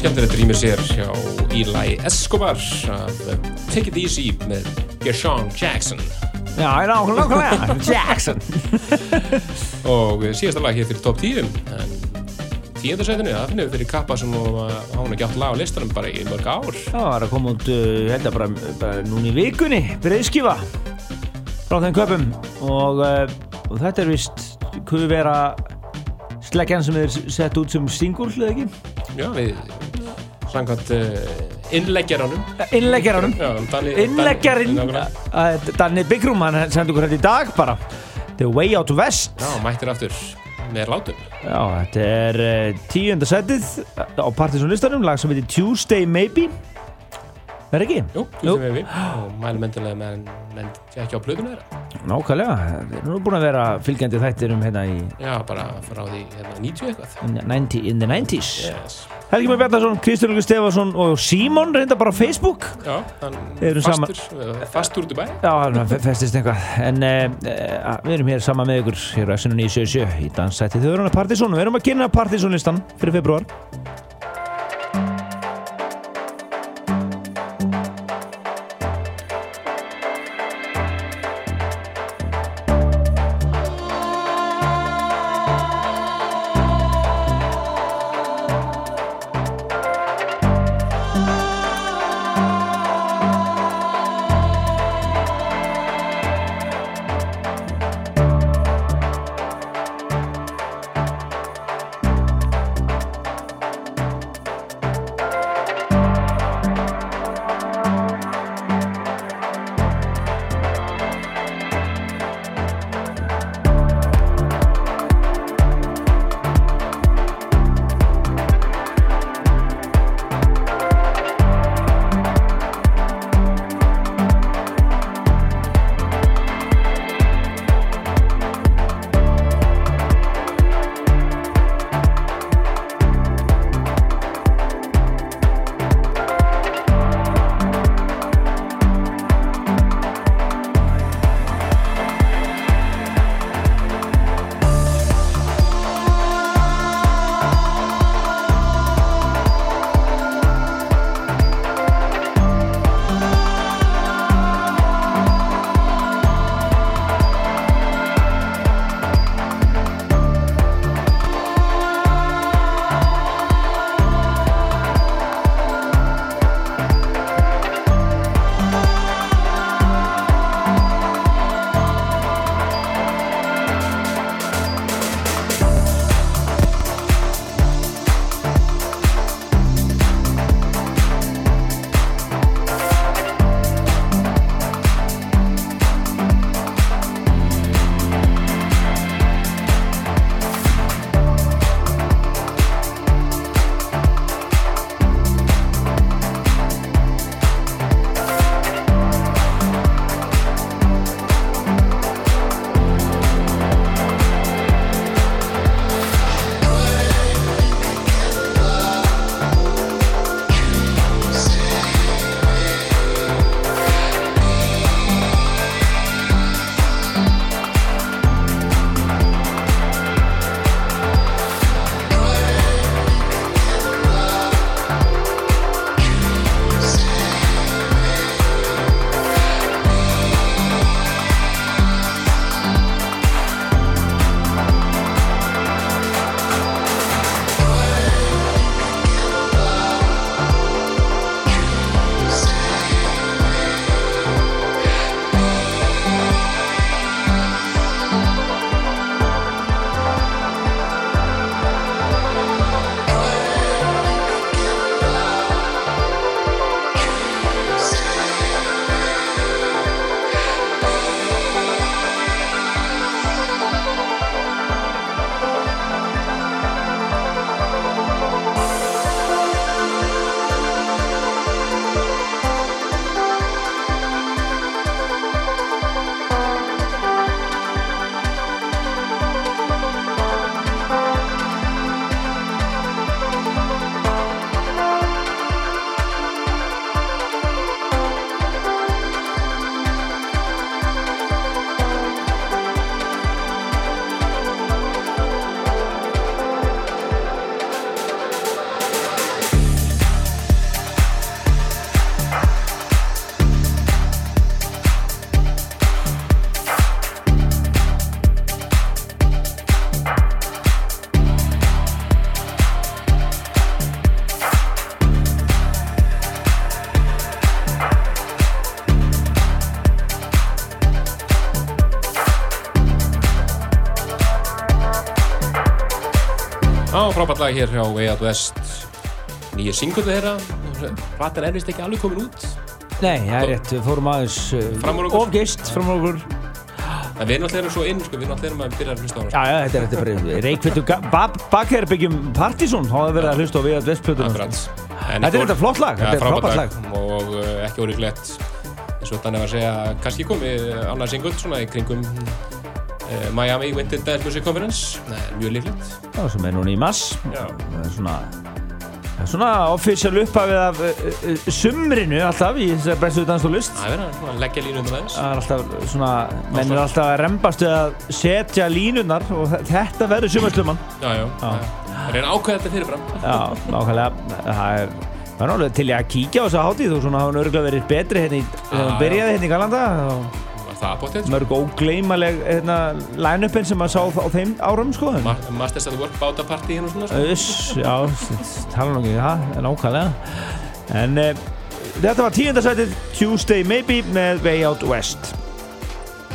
skemmtilegt rýmur sér hjá Eli Escobar af Take It Easy með Gershon Jackson. Já, ég nákvæmlega, nákvæmlega, Jackson. Og síðasta lag hér fyrir top 10 en tíundarsætinu, það finnum við fyrir kappa sem hún ekki átt lag á listanum bara í mörg ár. Það var að koma út, uh, ég held að bara, bara núna í vikunni, breiðskifa frá þeim köpum og, uh, og þetta er vist kuð vera sleggjan sem er sett út sem single eða ekki? Já, við samkvæmt innleggjaranum Innleggjaranum Já, Danni Innleggjarinn Danni- Bigrum hann sendi okkur þetta í dag bara. The Way Out West. Já, mættir aftur með látum Já, þetta er uh, tíunda setið á Partisan listanum, lag sem heitir Tuesday Maybe. Er ekki? Jú, sem við og mælum endilega með menn ekki á plöðuna þeirra. Nákvæmlega, það er nú búin að vera fylgjandi þættir um hérna í Já, bara frá því hérna 90 eitthvað. In the 90 in the 90s Yes Helgi Már Bjarnason, Kristján Lukas Stefansson og Símon reynda bara á Facebook. Já, hann fastur, fastur út í bæ. Já, hann fe- festist eitthvað. En uh, við erum hér saman með ykkur hér á SNU 977 í dansætti þau Partisan og við erum að kynna Partisan listan fyrir februar frábært lag hér hjá Out West. Nýja singullu þeirra. Platan er vist ekki alveg komin út. Nei, það er rétt, fórum aðeins. Ofgeist, fram úr okkur. En við erum svo inn, sko, við erum að byrja að hlusta á hana Já, já, þetta er þetta bara Reykvildu Bakherbyggjum Partizón. Þá hefur verið að hlusta á vestplötunum Akkurat. En Þetta er þetta flott lag, þetta er frábært lag. Og uh, ekki óriklegt eins og þannig að segja kannski komið annað singull svona í kringum uh, Miami Winter Dance Music Conference. Mjög líklegt Já, sem er núna í mass. Það er svona Það er svona official upphafið af uh, uh, sumrinu alltaf í þessari bestu dans og list Það er verið að leggja línu um það er alltaf svona, menn er alltaf að rembast við að setja línunar og þe- þetta verður sumarslumann. Já, já. Það er ákveð þetta fyrirfram Já, nákvæmlega. Það er, það er náttúrulega til ég að kíkja á þessa hátíð og svona hafa hann örgulega verið betri hérna í, þegar hann byrjaði hérna í Galanda og mörg ógleymaleg hérna, line-upin sem maður sá á þeim árum sko. Ma Masters at Work báta party hérna og svona sko. Uss, já, tala nú ekki, það er nákvæmlega. En uh, þetta var tíundasætið Tuesday Maybe með Way Out West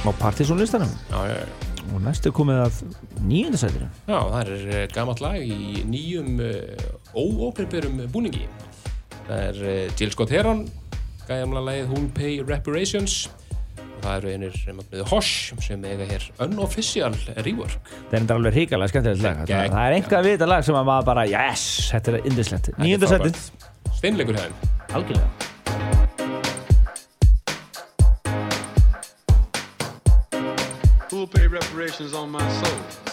á partysónlistanum. Og næst er komið að nýjöndasætinu. Já, það er eh, gamalt lag í nýjum uh, óópenbjörnum búningi. Það er Jill Scott Heron, gamla lagið Who'll Pay Reparations það eru einir með Hosh sem eiga hér unofficial rework. Það er alveg hrikalega skemmtilegt lag. Það, það er einhvað við þetta lag sem að maður bara, yes, þetta er indislegt. Nýjöndasætið. Steinleikur hefðin. Algjörlega. Who'll pay reparations on my soul?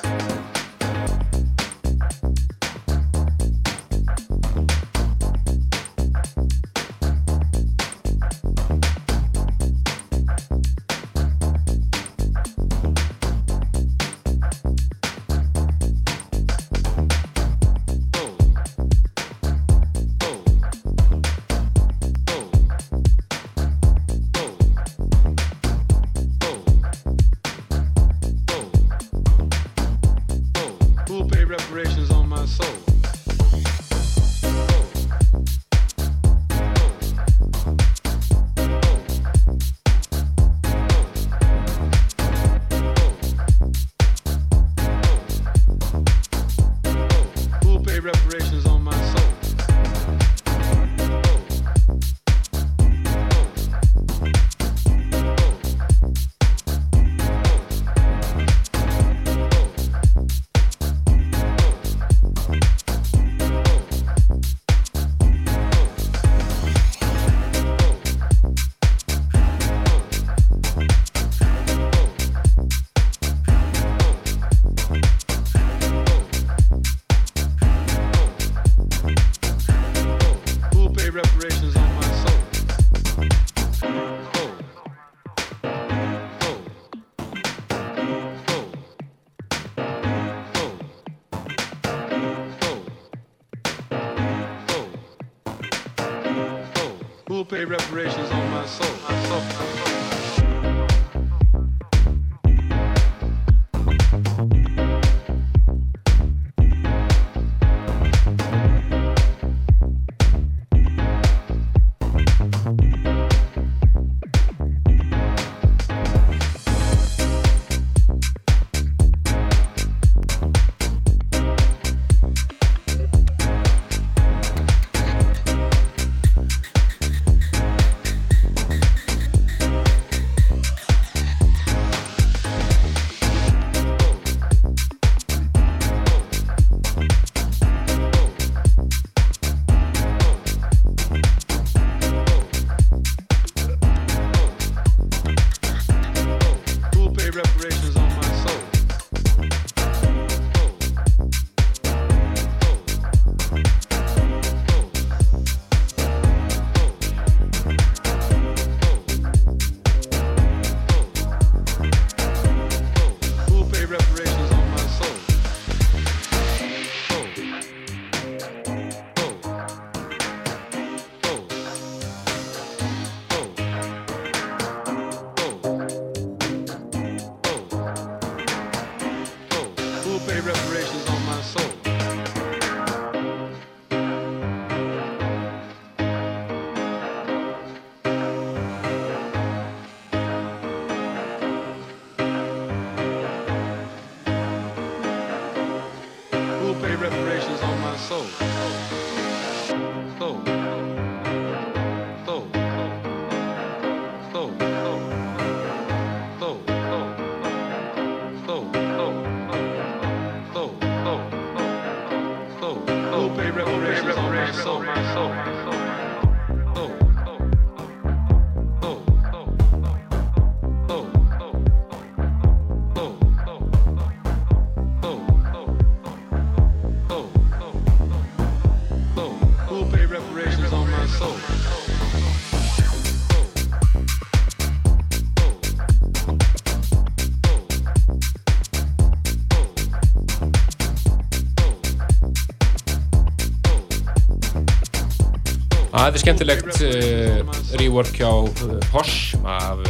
Skemmtilegt uh, rework hjá uh, Posh af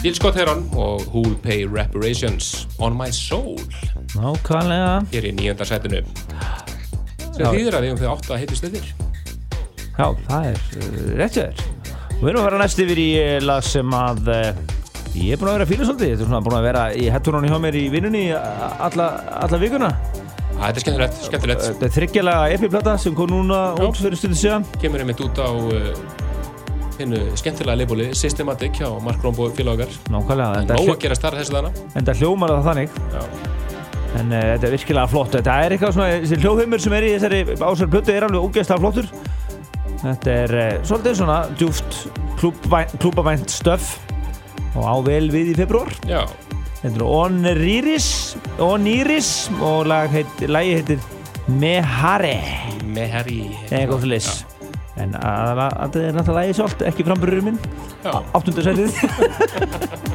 Jill Scott Heron og Who'll Pay Reparations on My Soul. Nákvæmlega. Hér í nýjönda sætinu sem þýðir að við höfum þau átt að heiti stöðir Já, það er rétt hjá þér. Og við erum að vera næst yfir í lag sem að ég er búin að vera að fíla svolítið. Þetta er svona búin að vera í hettunum hjá mér í vinnunni alla, alla vikuna Það er skemmtilegt, skemmtilegt. Þetta er þryggjalega epiplata sem kom núna út fyrir stundu síðan. Kemur einmitt út á uh, hinnu skemmtilega leifbóli Systematic hjá Mark Rombo félagar Nákvæmlega, en hljó, að gera starf þessu dana enda hljómar það þannig. Já. En uh, þetta er virkilega flott. Þetta er eitthvað svona, þessi hljóðheimur sem er í þessari ásverð plötu er alveg ógeðslega flottur. Þetta er uh, svolítið svona djúft klúbavænt stöf og á vel við í februar Já, Þetta er Oniris Oniris og lagi heitir Mehare Mehari. Eitthvað flis ja. en það er náttúrulega lagi svolítið ekki frambröður minn. Áttundasærið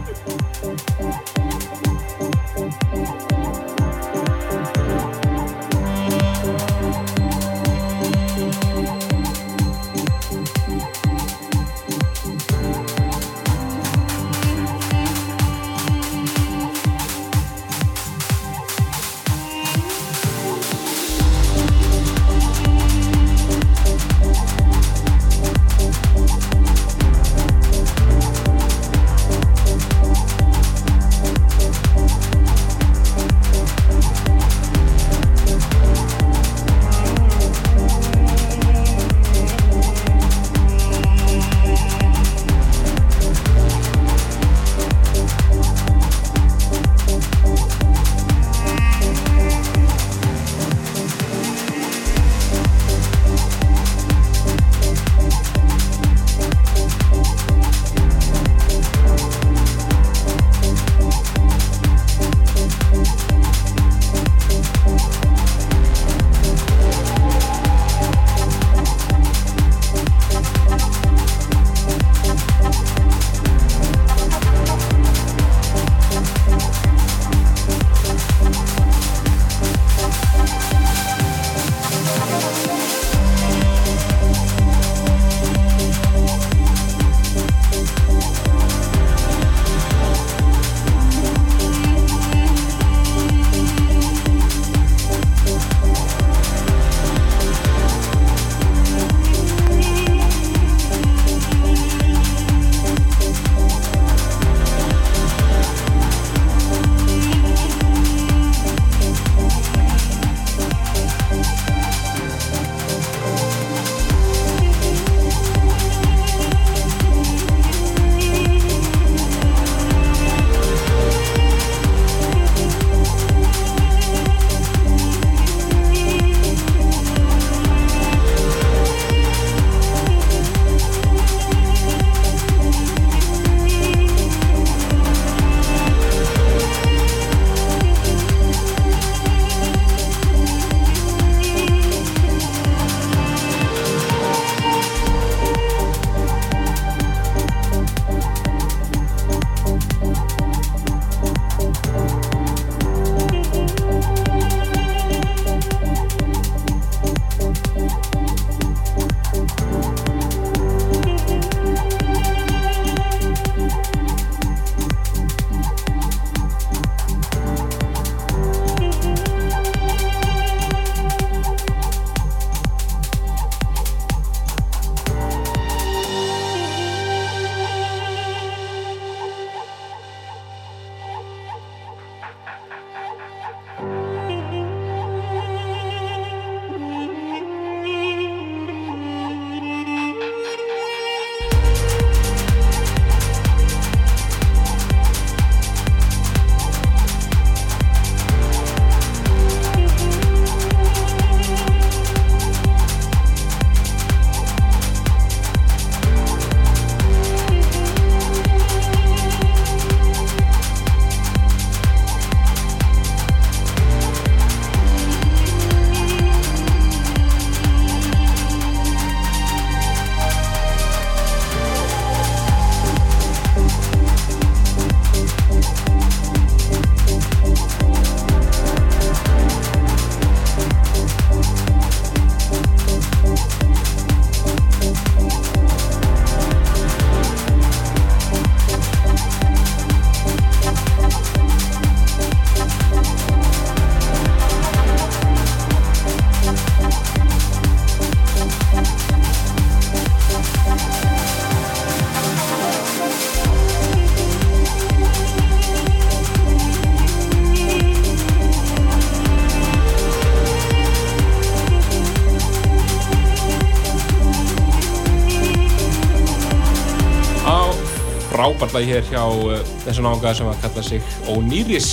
lag hér hjá uh, þessu nága sem að kalla sig Oniris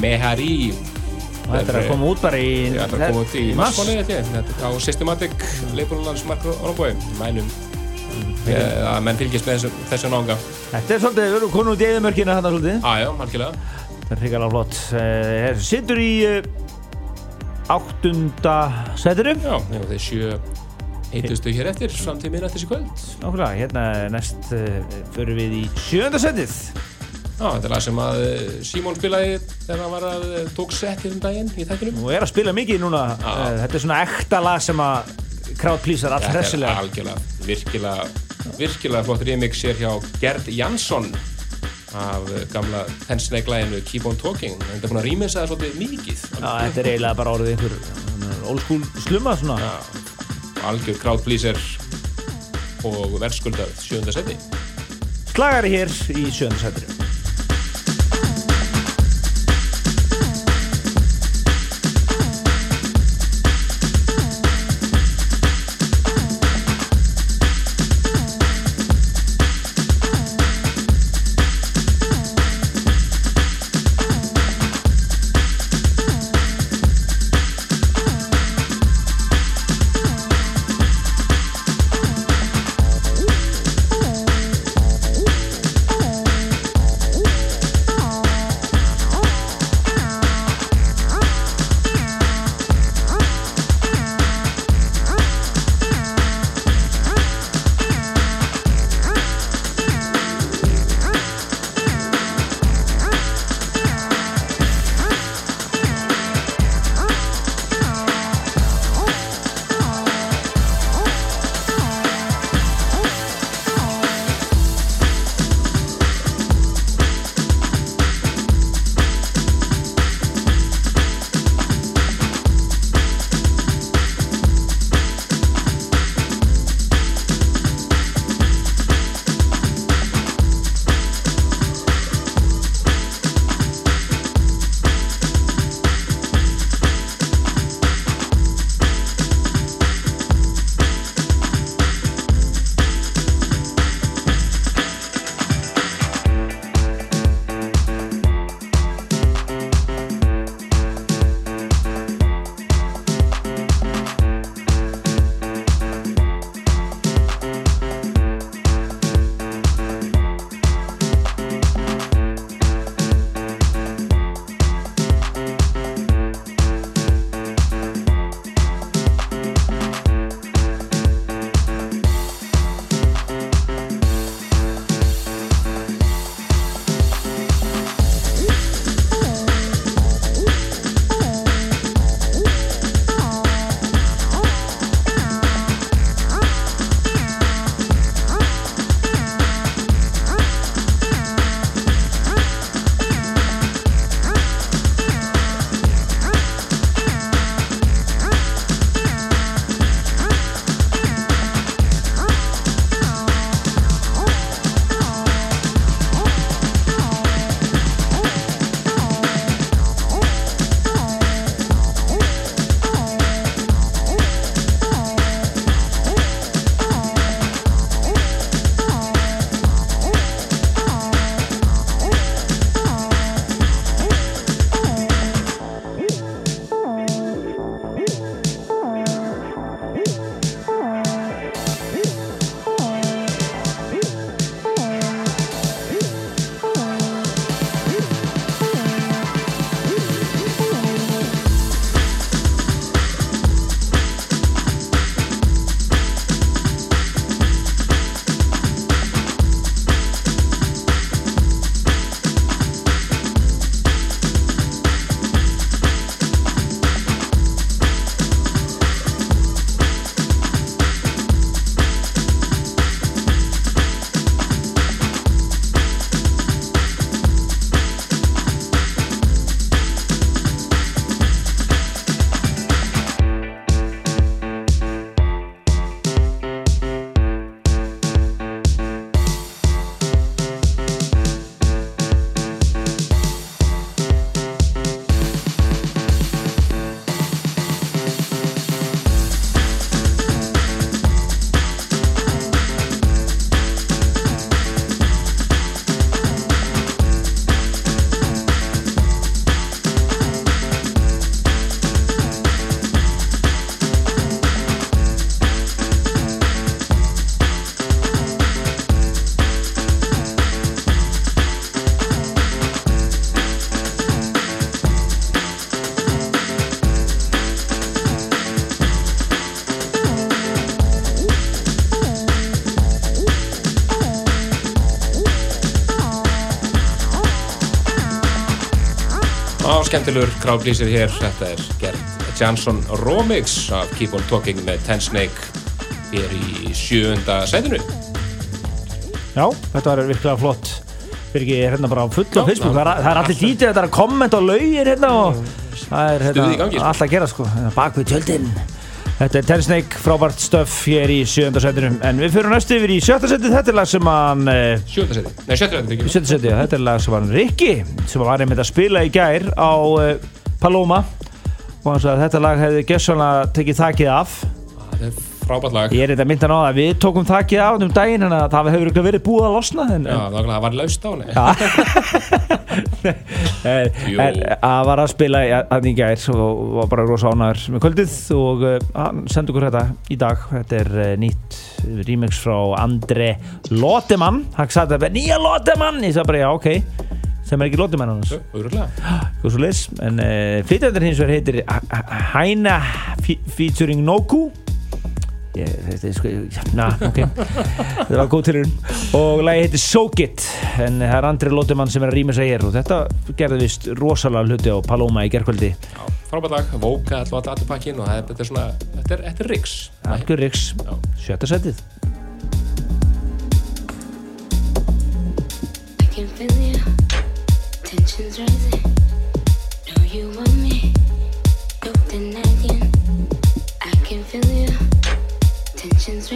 Mehari. Þetta er að koma út bara í Þetta er að koma út í marsmáli þetta er Þetta er á Systematic leifbúrunarins Mark Orboi mælum eh, að menn fylgjast með þessu, þessu nága Þetta er svolítið, við erum konum út í eðimörkina þarna svolítið. Aðjá, margilega Þetta er hrikalega flott. Uh, Sittur í áttunda setinu Já, já þeir sjö heitustu hér eftir fram til minna þessi kvöld. Nákvæmlega, hérna næst uh, förum við í sjönda setið Já, þetta er lag sem að eh, Símon spilaði þegar hann var að eh, tók sett hérna um daginn í þættinum og er að spila mikið núna Já. Þetta er svona ekta lag sem að crowd pleaser allt Þetta er hressilega algjörlega, virkilega, virkilega flott remix hér hjá Gerd Jansson af eh, gamla Pensnake-læginu Keep on Talking. Þetta er búin að remixa það svolítið mikið. Já, þetta er eiginlega bara orðið einhver old school slumma svona Já, algjör crowd pleaser og verðskuldað sjönda seti. Slagari hér í sjönda skemmtilegur crowdpleaser hér. Þetta er Gert Jansson Remix af Keep on Talking með Ten Snake hér í sjöunda sætinu. Já, þetta var virkilega flott. Birgi er hérna bara á fullu á Facebook. Það það er allir lítið þetta er að kommenta og laugir hérna og það er hérna sko. alltaf að gera sko. Bak við tjöldin Þetta er Ten Snake, frábært stöf hér í sjönda setinu en við fyrir næstu yfir í sjötta setinu þetta er lag sem hann uh, Sjöunda sæti, nei sjötta sæti ekki. sjötta setinu, þetta er lag sem hann Rikki sem var einmitt að spila í gær á uh, Paloma. Og hann sagði að þetta lag hefði gessanlega tekið þakið af frábært lag. Ég er þetta myndan á það, við tókum þakið af um daginn en að það hefur örugglega verið búið að losna en, Já, en, það var laust á henni. En, Jú. en að var að spila að í gær og var bara rosa ánæður með kvöldið og uh, hann sendi okkur þetta í dag. Þetta er uh, nýtt remix frá André Lotemann. Hann sagði þetta, nýja Lotemann. Ég sagði bara já, ok, sem er ekki hans Hvað svo leis, en uh, flytjandur hins vegar heitir Hæna fe- featuring Noku ég, þetta er sko na, ok, þetta var góð tilurinn og lagi heitir Soak It en það er Andri Lóttumann sem er að rýma sig hér og þetta gerði vist rosalega hluti á Paloma í gerkvöldi Já, frábært lag, vóka alltaf allir pakkin og það er- þetta er svona, þetta er, þetta er riks Algjör Riks, Já. sjötta setið. I can feel you, tensions rising. Know you want me, can feel you. I can feel you, tensions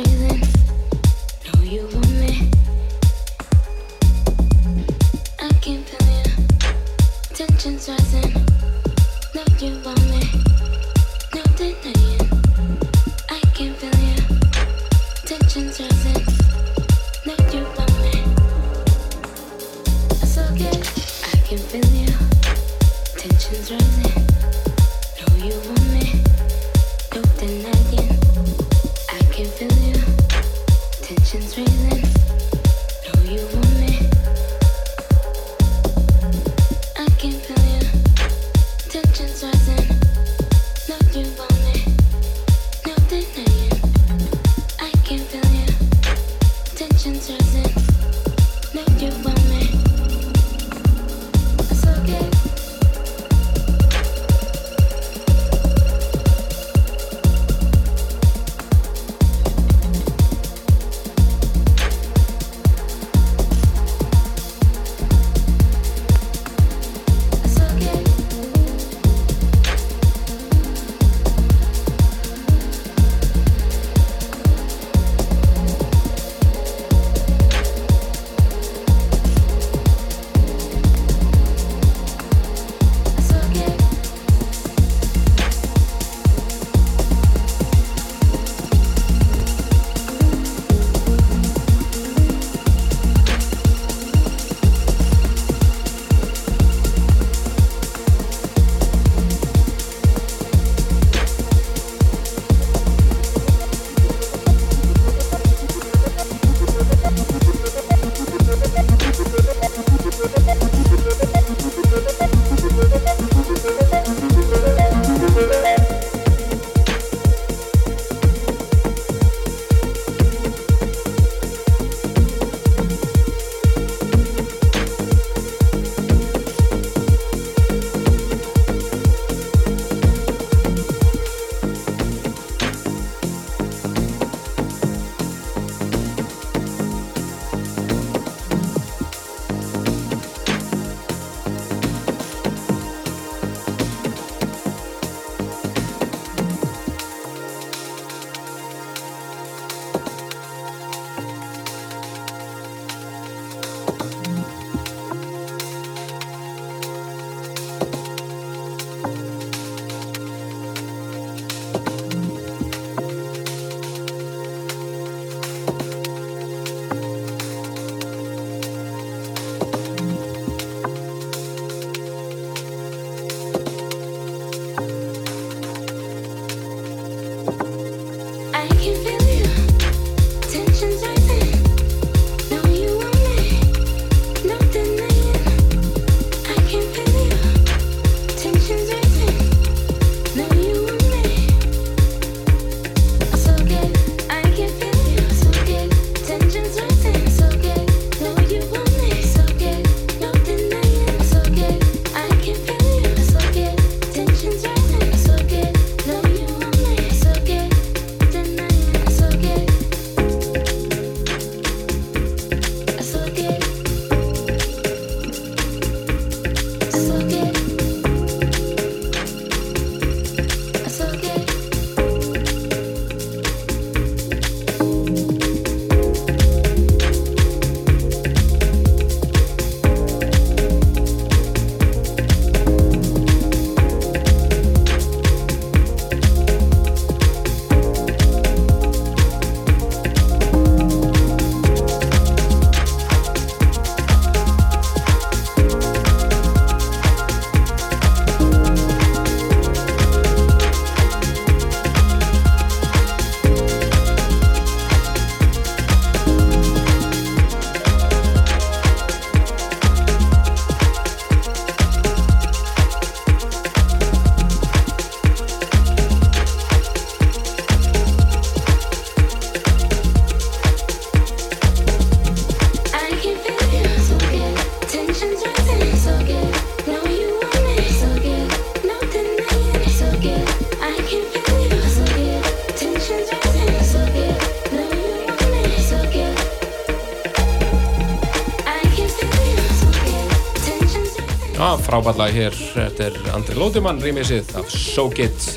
frábæðlega hér Þetta er Andri Lóðumann rýmisið af Soak It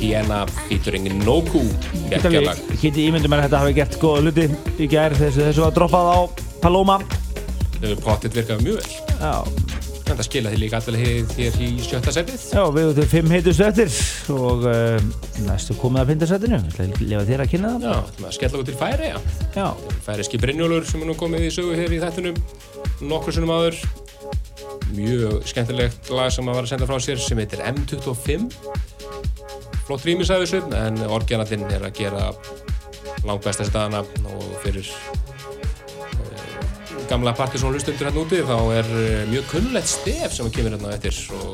Iena featuring Noku geti ímyndum að þetta hafi gert góða hluti í gær þessu, þessu var droppað á Paloma. Þau eru pottitt virkað mjög vel. Já, Þetta skila því líka allavega hér í sjötta setið. Já við erum til fimm heitustu eftir og uh, næstu komið að pindasettinu Ég ætla að lefa þér að kynna það. Já, þetta með að skella út til færi, já. Já, Færiski Brynjólfur sem er nú komið í sögu hér í þættunum nokkur sunnum áður mjög skemmtilegt lag sem að var að senda frá sér sem heitir M25. Flott rýmis af þessu en orginallinn er að gera langt besta staðana og fyrir uh, gamla partysón hlustundur hérna úti þá er uh, mjög kunnlegt stef sem kemur hérna eftir og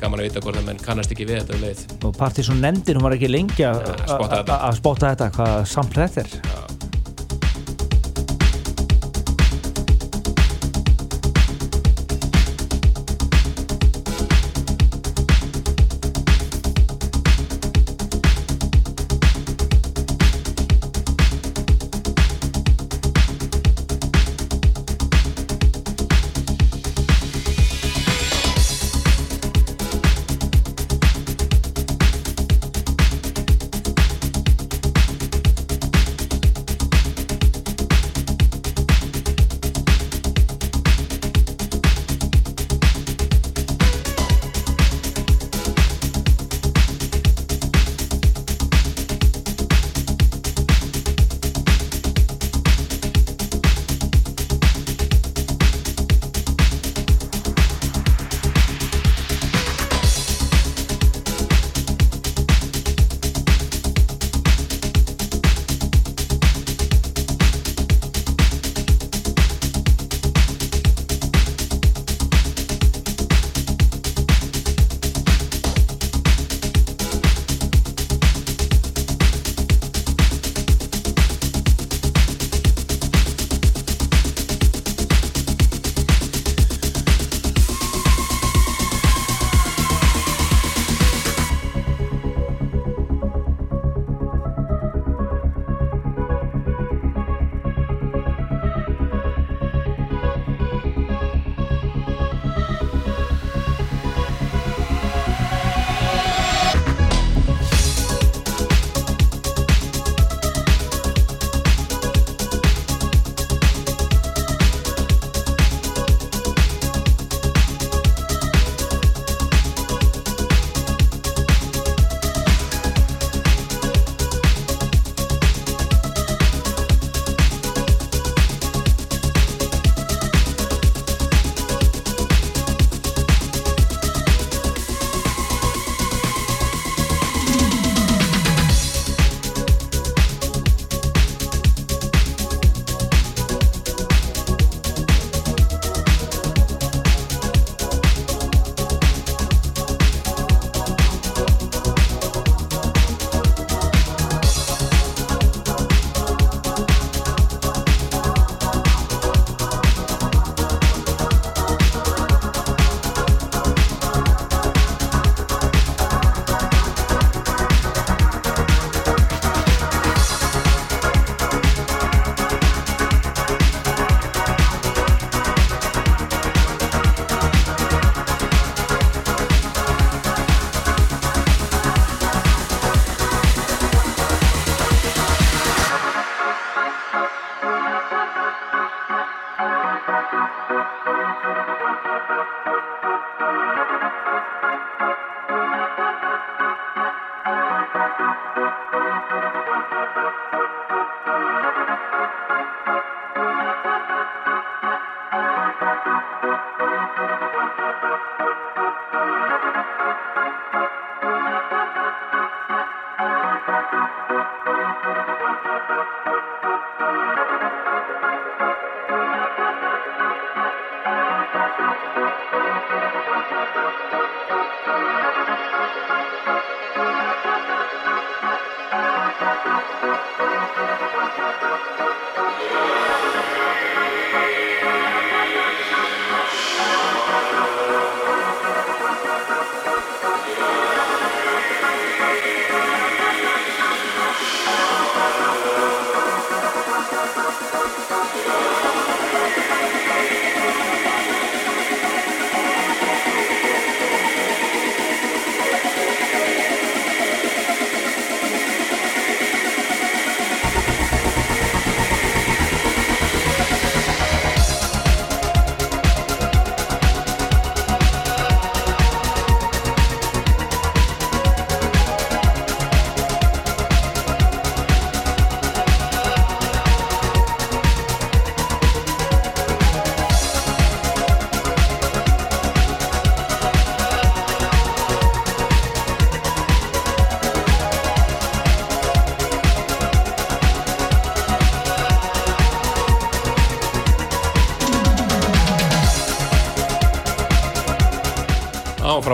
gaman að vita hvort að menn kannast ekki við þetta um leið. Og Partiðsson nefndin, hún var ekki lengi að spotta þetta. að spotta þetta, hvað samt þetta er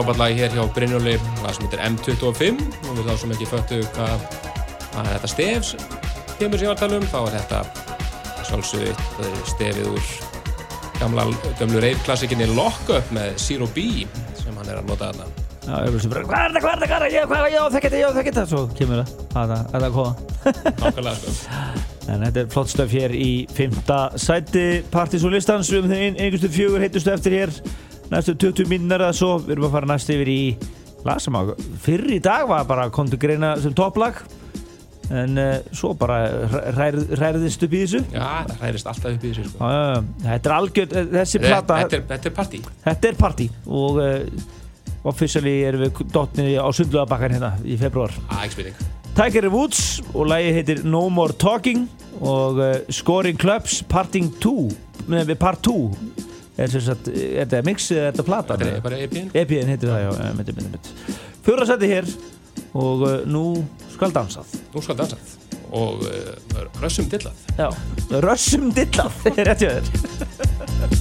frábært lag hér hjá Brynjóli, lag sem heitir M25 og við þá sem ekki föttu hvað hvað þetta stef kemur sem ég var að tala um, þá er þetta sjálfsögðu stefið úr gamla, gömlu reifklassikinni Lock Up með Zero B sem hann er að nota þarna. Já, ég veist bara, hvað er þetta, hvað er þetta, hvað er þetta, hvað er þetta, já, þekk þetta, já, þekk þetta, svo kemur það, að það, að það koma. Nákvæmlega, sko. En þetta er flott stöf hér í fymta sæti partysólistans, um þeim einhverstu fjögur heitustu eftir hér, næstu 20 mínúnar eða svo, við erum að fara næst yfir í að fyrir í dag var bara kom til greina sem topplag, en uh, svo bara rær, rærðist upp í þessu. Já, það hræðist alltaf upp í þessu, sko. Já. Þetta er algjörð, þessi Þetta plata, þetta er, þetta er partí. þetta er partí og uh, officially erum við dotnið á sundluðabakkan hérna í februar. Spurning. Tiger Woods og lagi heitir No More Talking og uh, Scoring Clubs Parting 2 með við Part 2 er, er þetta mix eða er þetta plata? Þetta er bara EP-in. EP-in heitir það, já, eh, myndi, myndi, myndi. Fjóra seti hér og uh, nú skal dansað Nú skal dansað. Og uh, rössum dillað. Já, rössum dillað, rétt hjá þér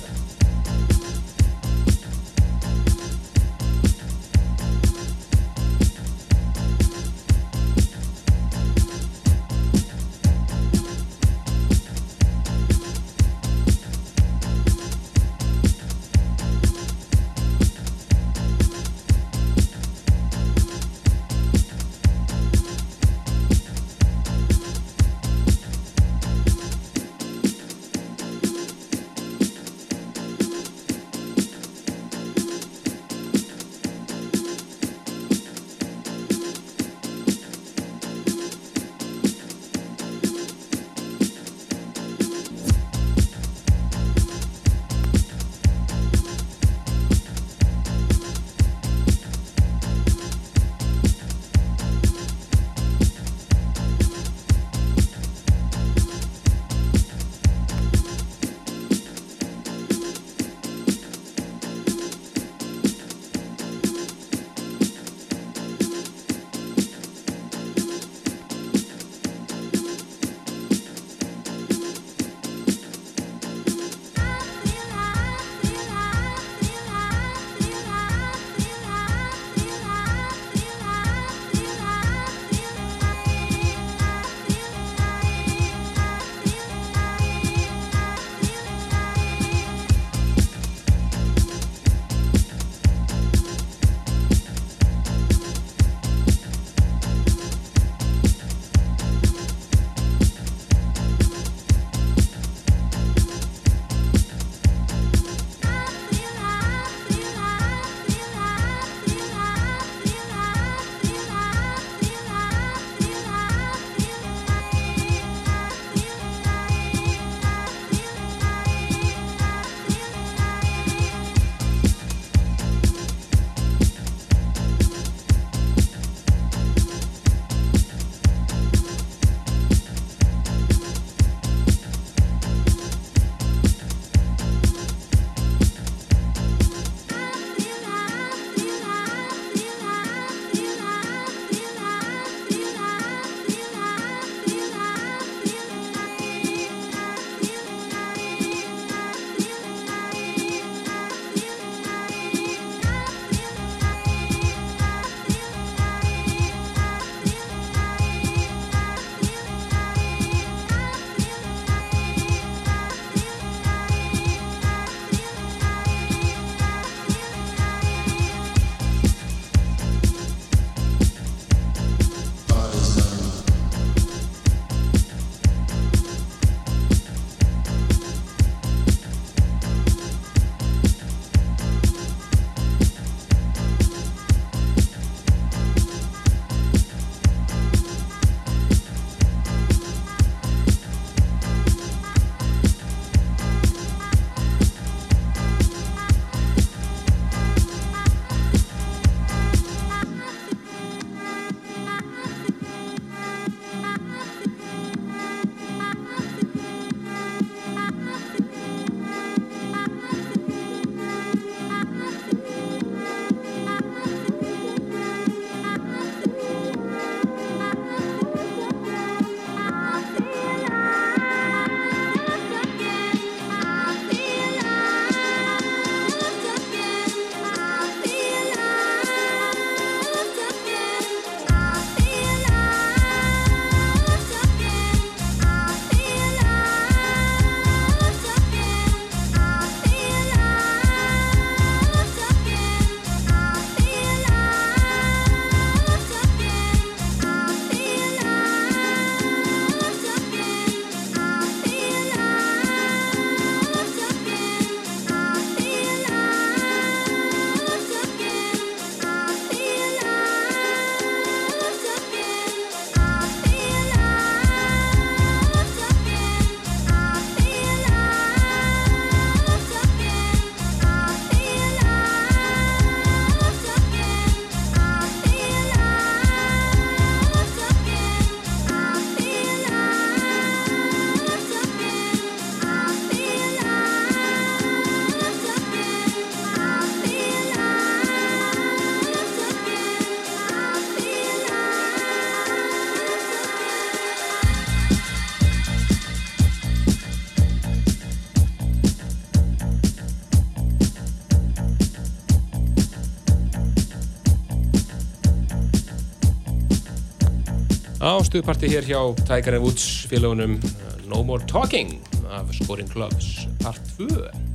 á stuðparti hér hjá Tiger Woods félagunum uh, No More Talking af Scoring Clubs part 2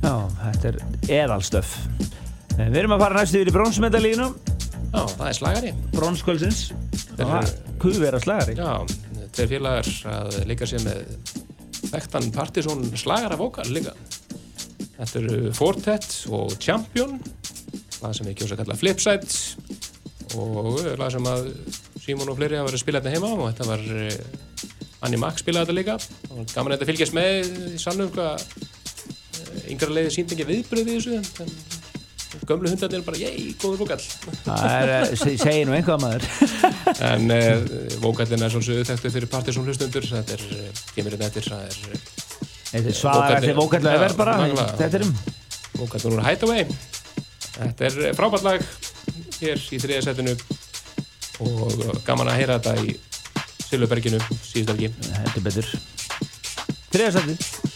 Já, þetta er eðalstöf. Eh, Við erum að fara næstu yfir í bronsmedalínu, Já, það er slagari bronskvöldsins. Þeir Það eru- kuvera slagari. Já, tveir félagar að leika sér með þekktan Partisan slagara vókal líka Þetta eru Fortet og Champion lag sem við kjósa að kalla Flipside og lag sem að Simon og fleiri hafa verið að spila þetta heima og þetta var eh, Annie Mac spilaði þetta líka og gaman að þetta fylgjast með í salnum hvað eh, yngra leiði sínt ekki viðbröði í þessu en gömlu hundarnir bara, jæ, góður vókal Það er, eh, se- segir nú einhvað maður. En vókallin er svolítið þekktu fyrir Partisan hlustundur þetta er, kemur hérna eftir það er Þetta er í vókallu Já, efer bara. Þetta er um. vókallin úr Hideaway Þetta er frábært lag hér í þriða setinu og uh, gaman að heyra þetta í Silvurberginu síðust ekki Heldur betur. Þriðarsætti.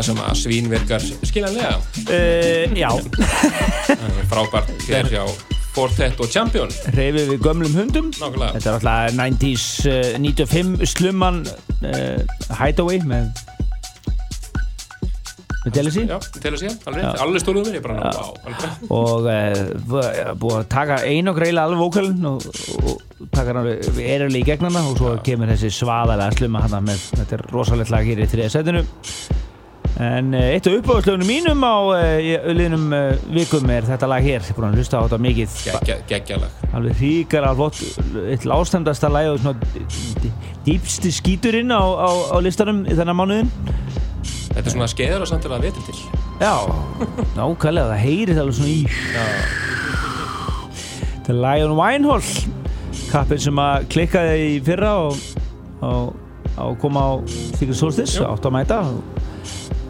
Lag sem að svínverkar skiljanlega? Uh, Já, frábært hér hjá Fortet og Champion. Reyfið við gömlum hundum. Nákvæmlega. Þetta er alltaf 90s uh, 95 slumman uh, Hideaway með með Delisi Já, sé, alveg, Já. alveg stóruðum mér, ég bara, ná, alveg og uh, búið að taka einu greila alveg vókalinn og, og taka hann erulega í gegnana og svo kemur þessi svaðalega slumma hann með þetta er rosalegt lag hér í þriða setinu en uh, eitt af uppáðslögunum mínum á uh, liðnum uh, vikum er þetta lag hér, ég er búin að hlusta á þetta mikið. Geggja, geggjalag. Alveg ríkar alveg flott eitt lástendasta lag og svona dý- dýpsti skíturinn á, á, á listanum í þennan mánuðin Þetta er svona skeiður og samtilega vetur til. Já, nákvæmlega, það heyrið alveg svona í. Þetta er Lion Winehall kappin sem að klikkaði í fyrra og, og, og koma á Secret Solstice, átt að mæta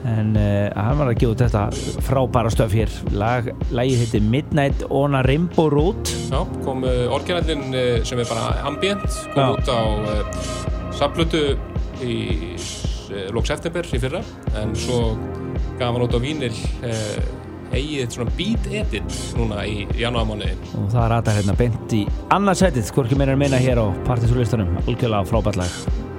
en uh, hann var að gefa út þetta frábæra stöf hér. Lag, lagið heitir Midnight on a Rainbow Road. Já, kom uh, orginallin uh, sem er bara ambient kom Já. út á saplutu í lók september í fyrra. En svo gaf hann út á vínil eigið svona beat edit núna í janúarmánuði. Og það ratar hérna beint í annarsætið, hvorki meira meina hér á partysúlistanum, algjörlega frábært lag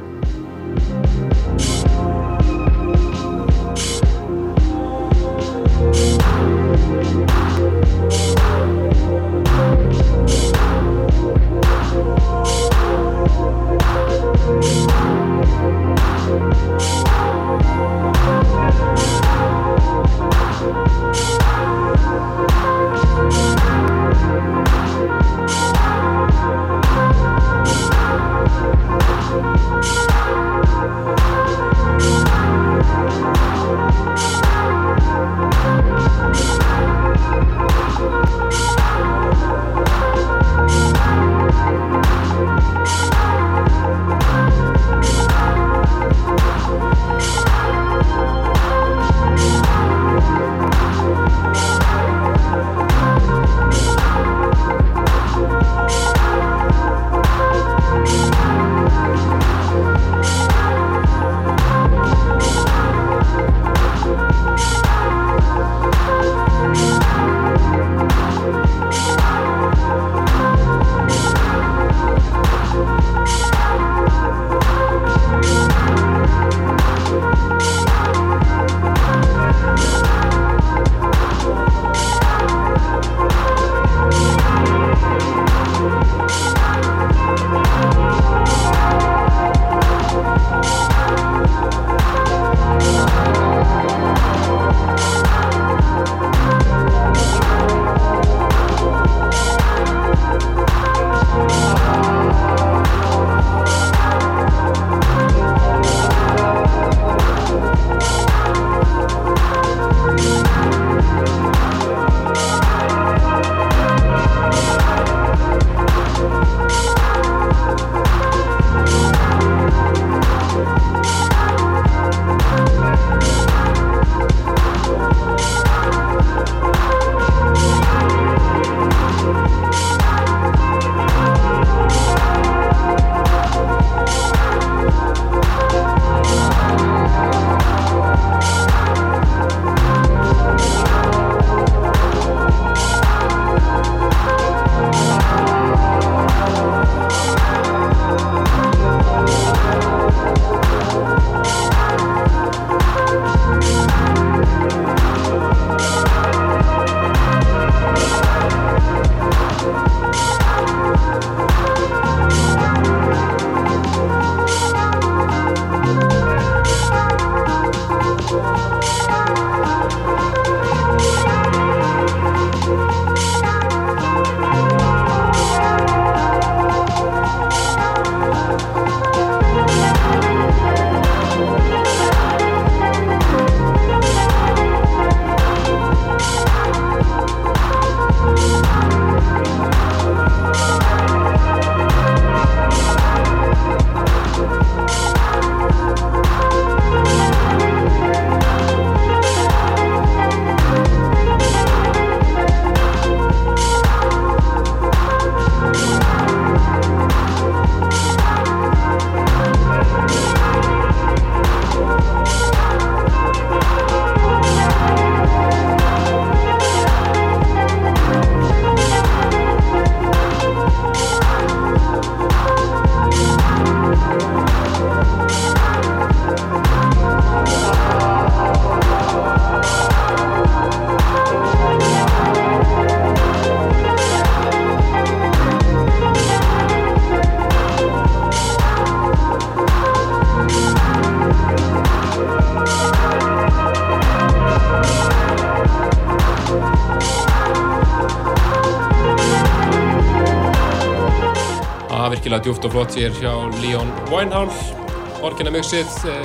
virkilega djúft og flott hér hjá Leon Winehouse orginna mixið eh,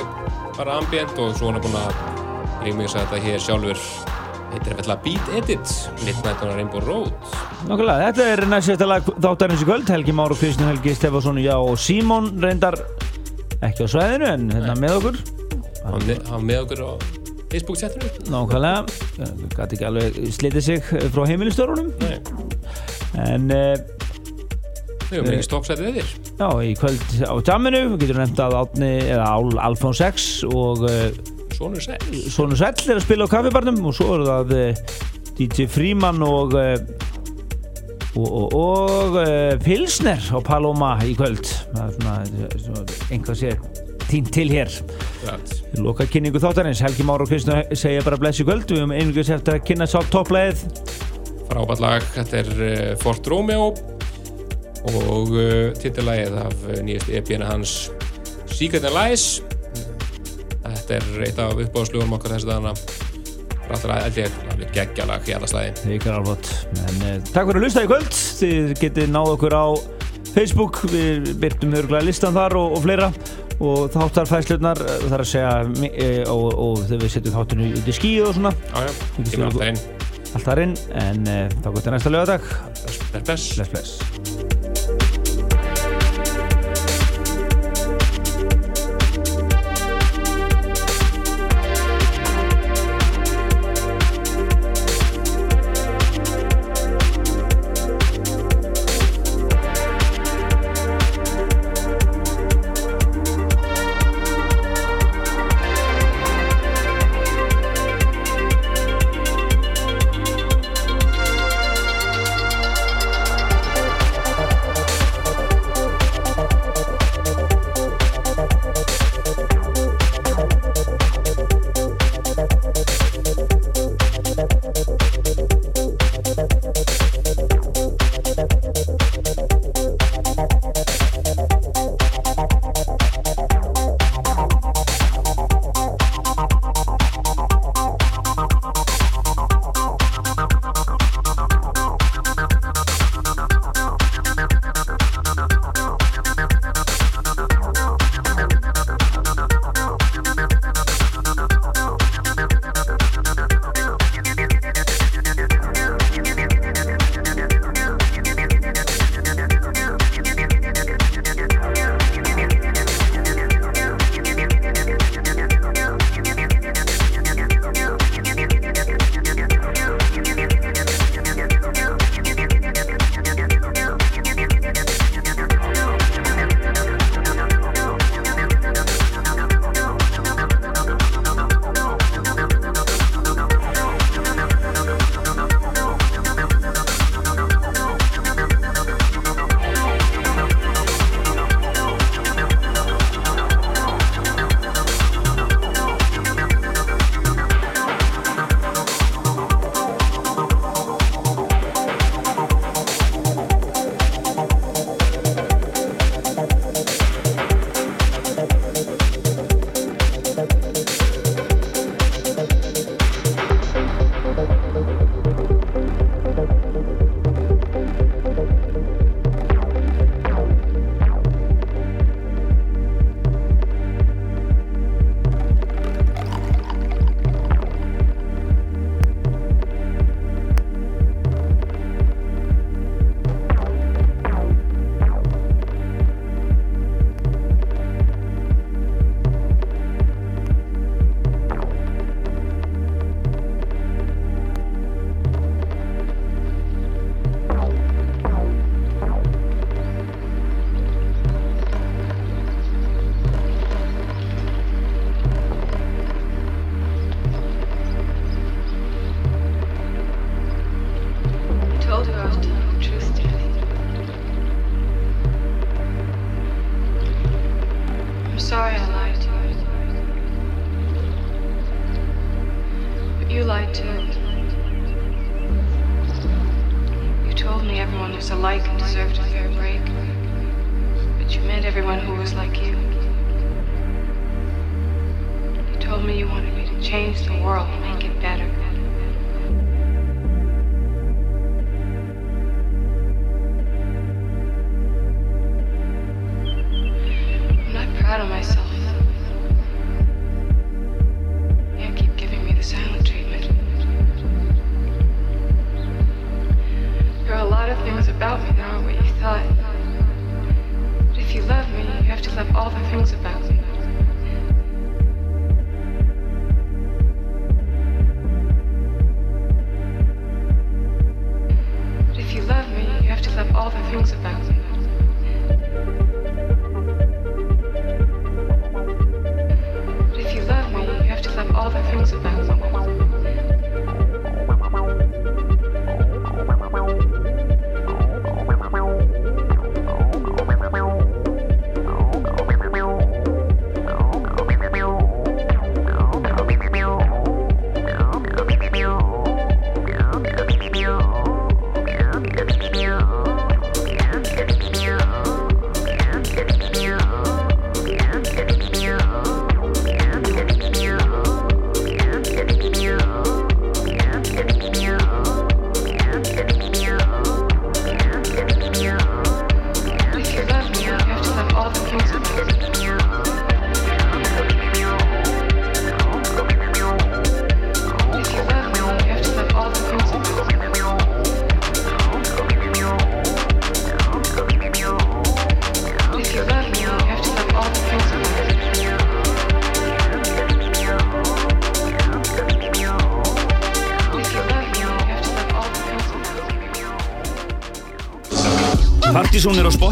bara ambient og svo hann er búinn að remixa þetta hér sjálfur. Heitir það vel Beat Edit Midnight on Rainbow Road. Nákvæmlega, þetta er næst þetta lag þáttarins í kvöld Helgi Már og Kristján Helgi Stefansson Já og Símon reyndar ekki á svæðinu en hérna með okkur. Hann hann með okkur á Facebook-setinu Nákvæmlega, gæti ekki alveg slitið sig frá heimilistörunum. Nei, en uh, við höfum ekki stoppsætið yfir já, í kvöld á jamminu við getum nefnt að Átni eða Al, Alfons X og uh, Sónur Sæl Sónu Sæll er að spila á kaffibarnum og svo eru það uh, DJ Fríman og og, og, og Pilsner á Paloma í kvöld. Það er svona, einhvað sé tínt til hér. Loka kynningu þáttarins, Helgi Már og Kristján segja bara blessi kvöld, við höfum einhvers eftir að kynna sá toppleið frábært lag, þetta er Fort Romeo og uh, titillagið af uh, nýjast EP-ina hans Secret and Lies. Þetta er eitt af uppáðslugunum okkar þessi dagana. Ég alveg geggjalag í alla er ykkur alveg En uh, takk fyrir að lusta í kvöld. Þið getið náð okkur á Facebook. Við byrtum örgulega listan þar og, og fleira. Og þáttar fæslutnar þar að segja e, og, og þegar við setjum þáttinu út í skíu og svona. Jájá, kemur alltaf inn. Allt þar inn. En uh, þá gott er næsta lögadag bless, bless. bless bless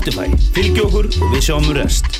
Spotify. Fylgi okkur og við sjáum um rest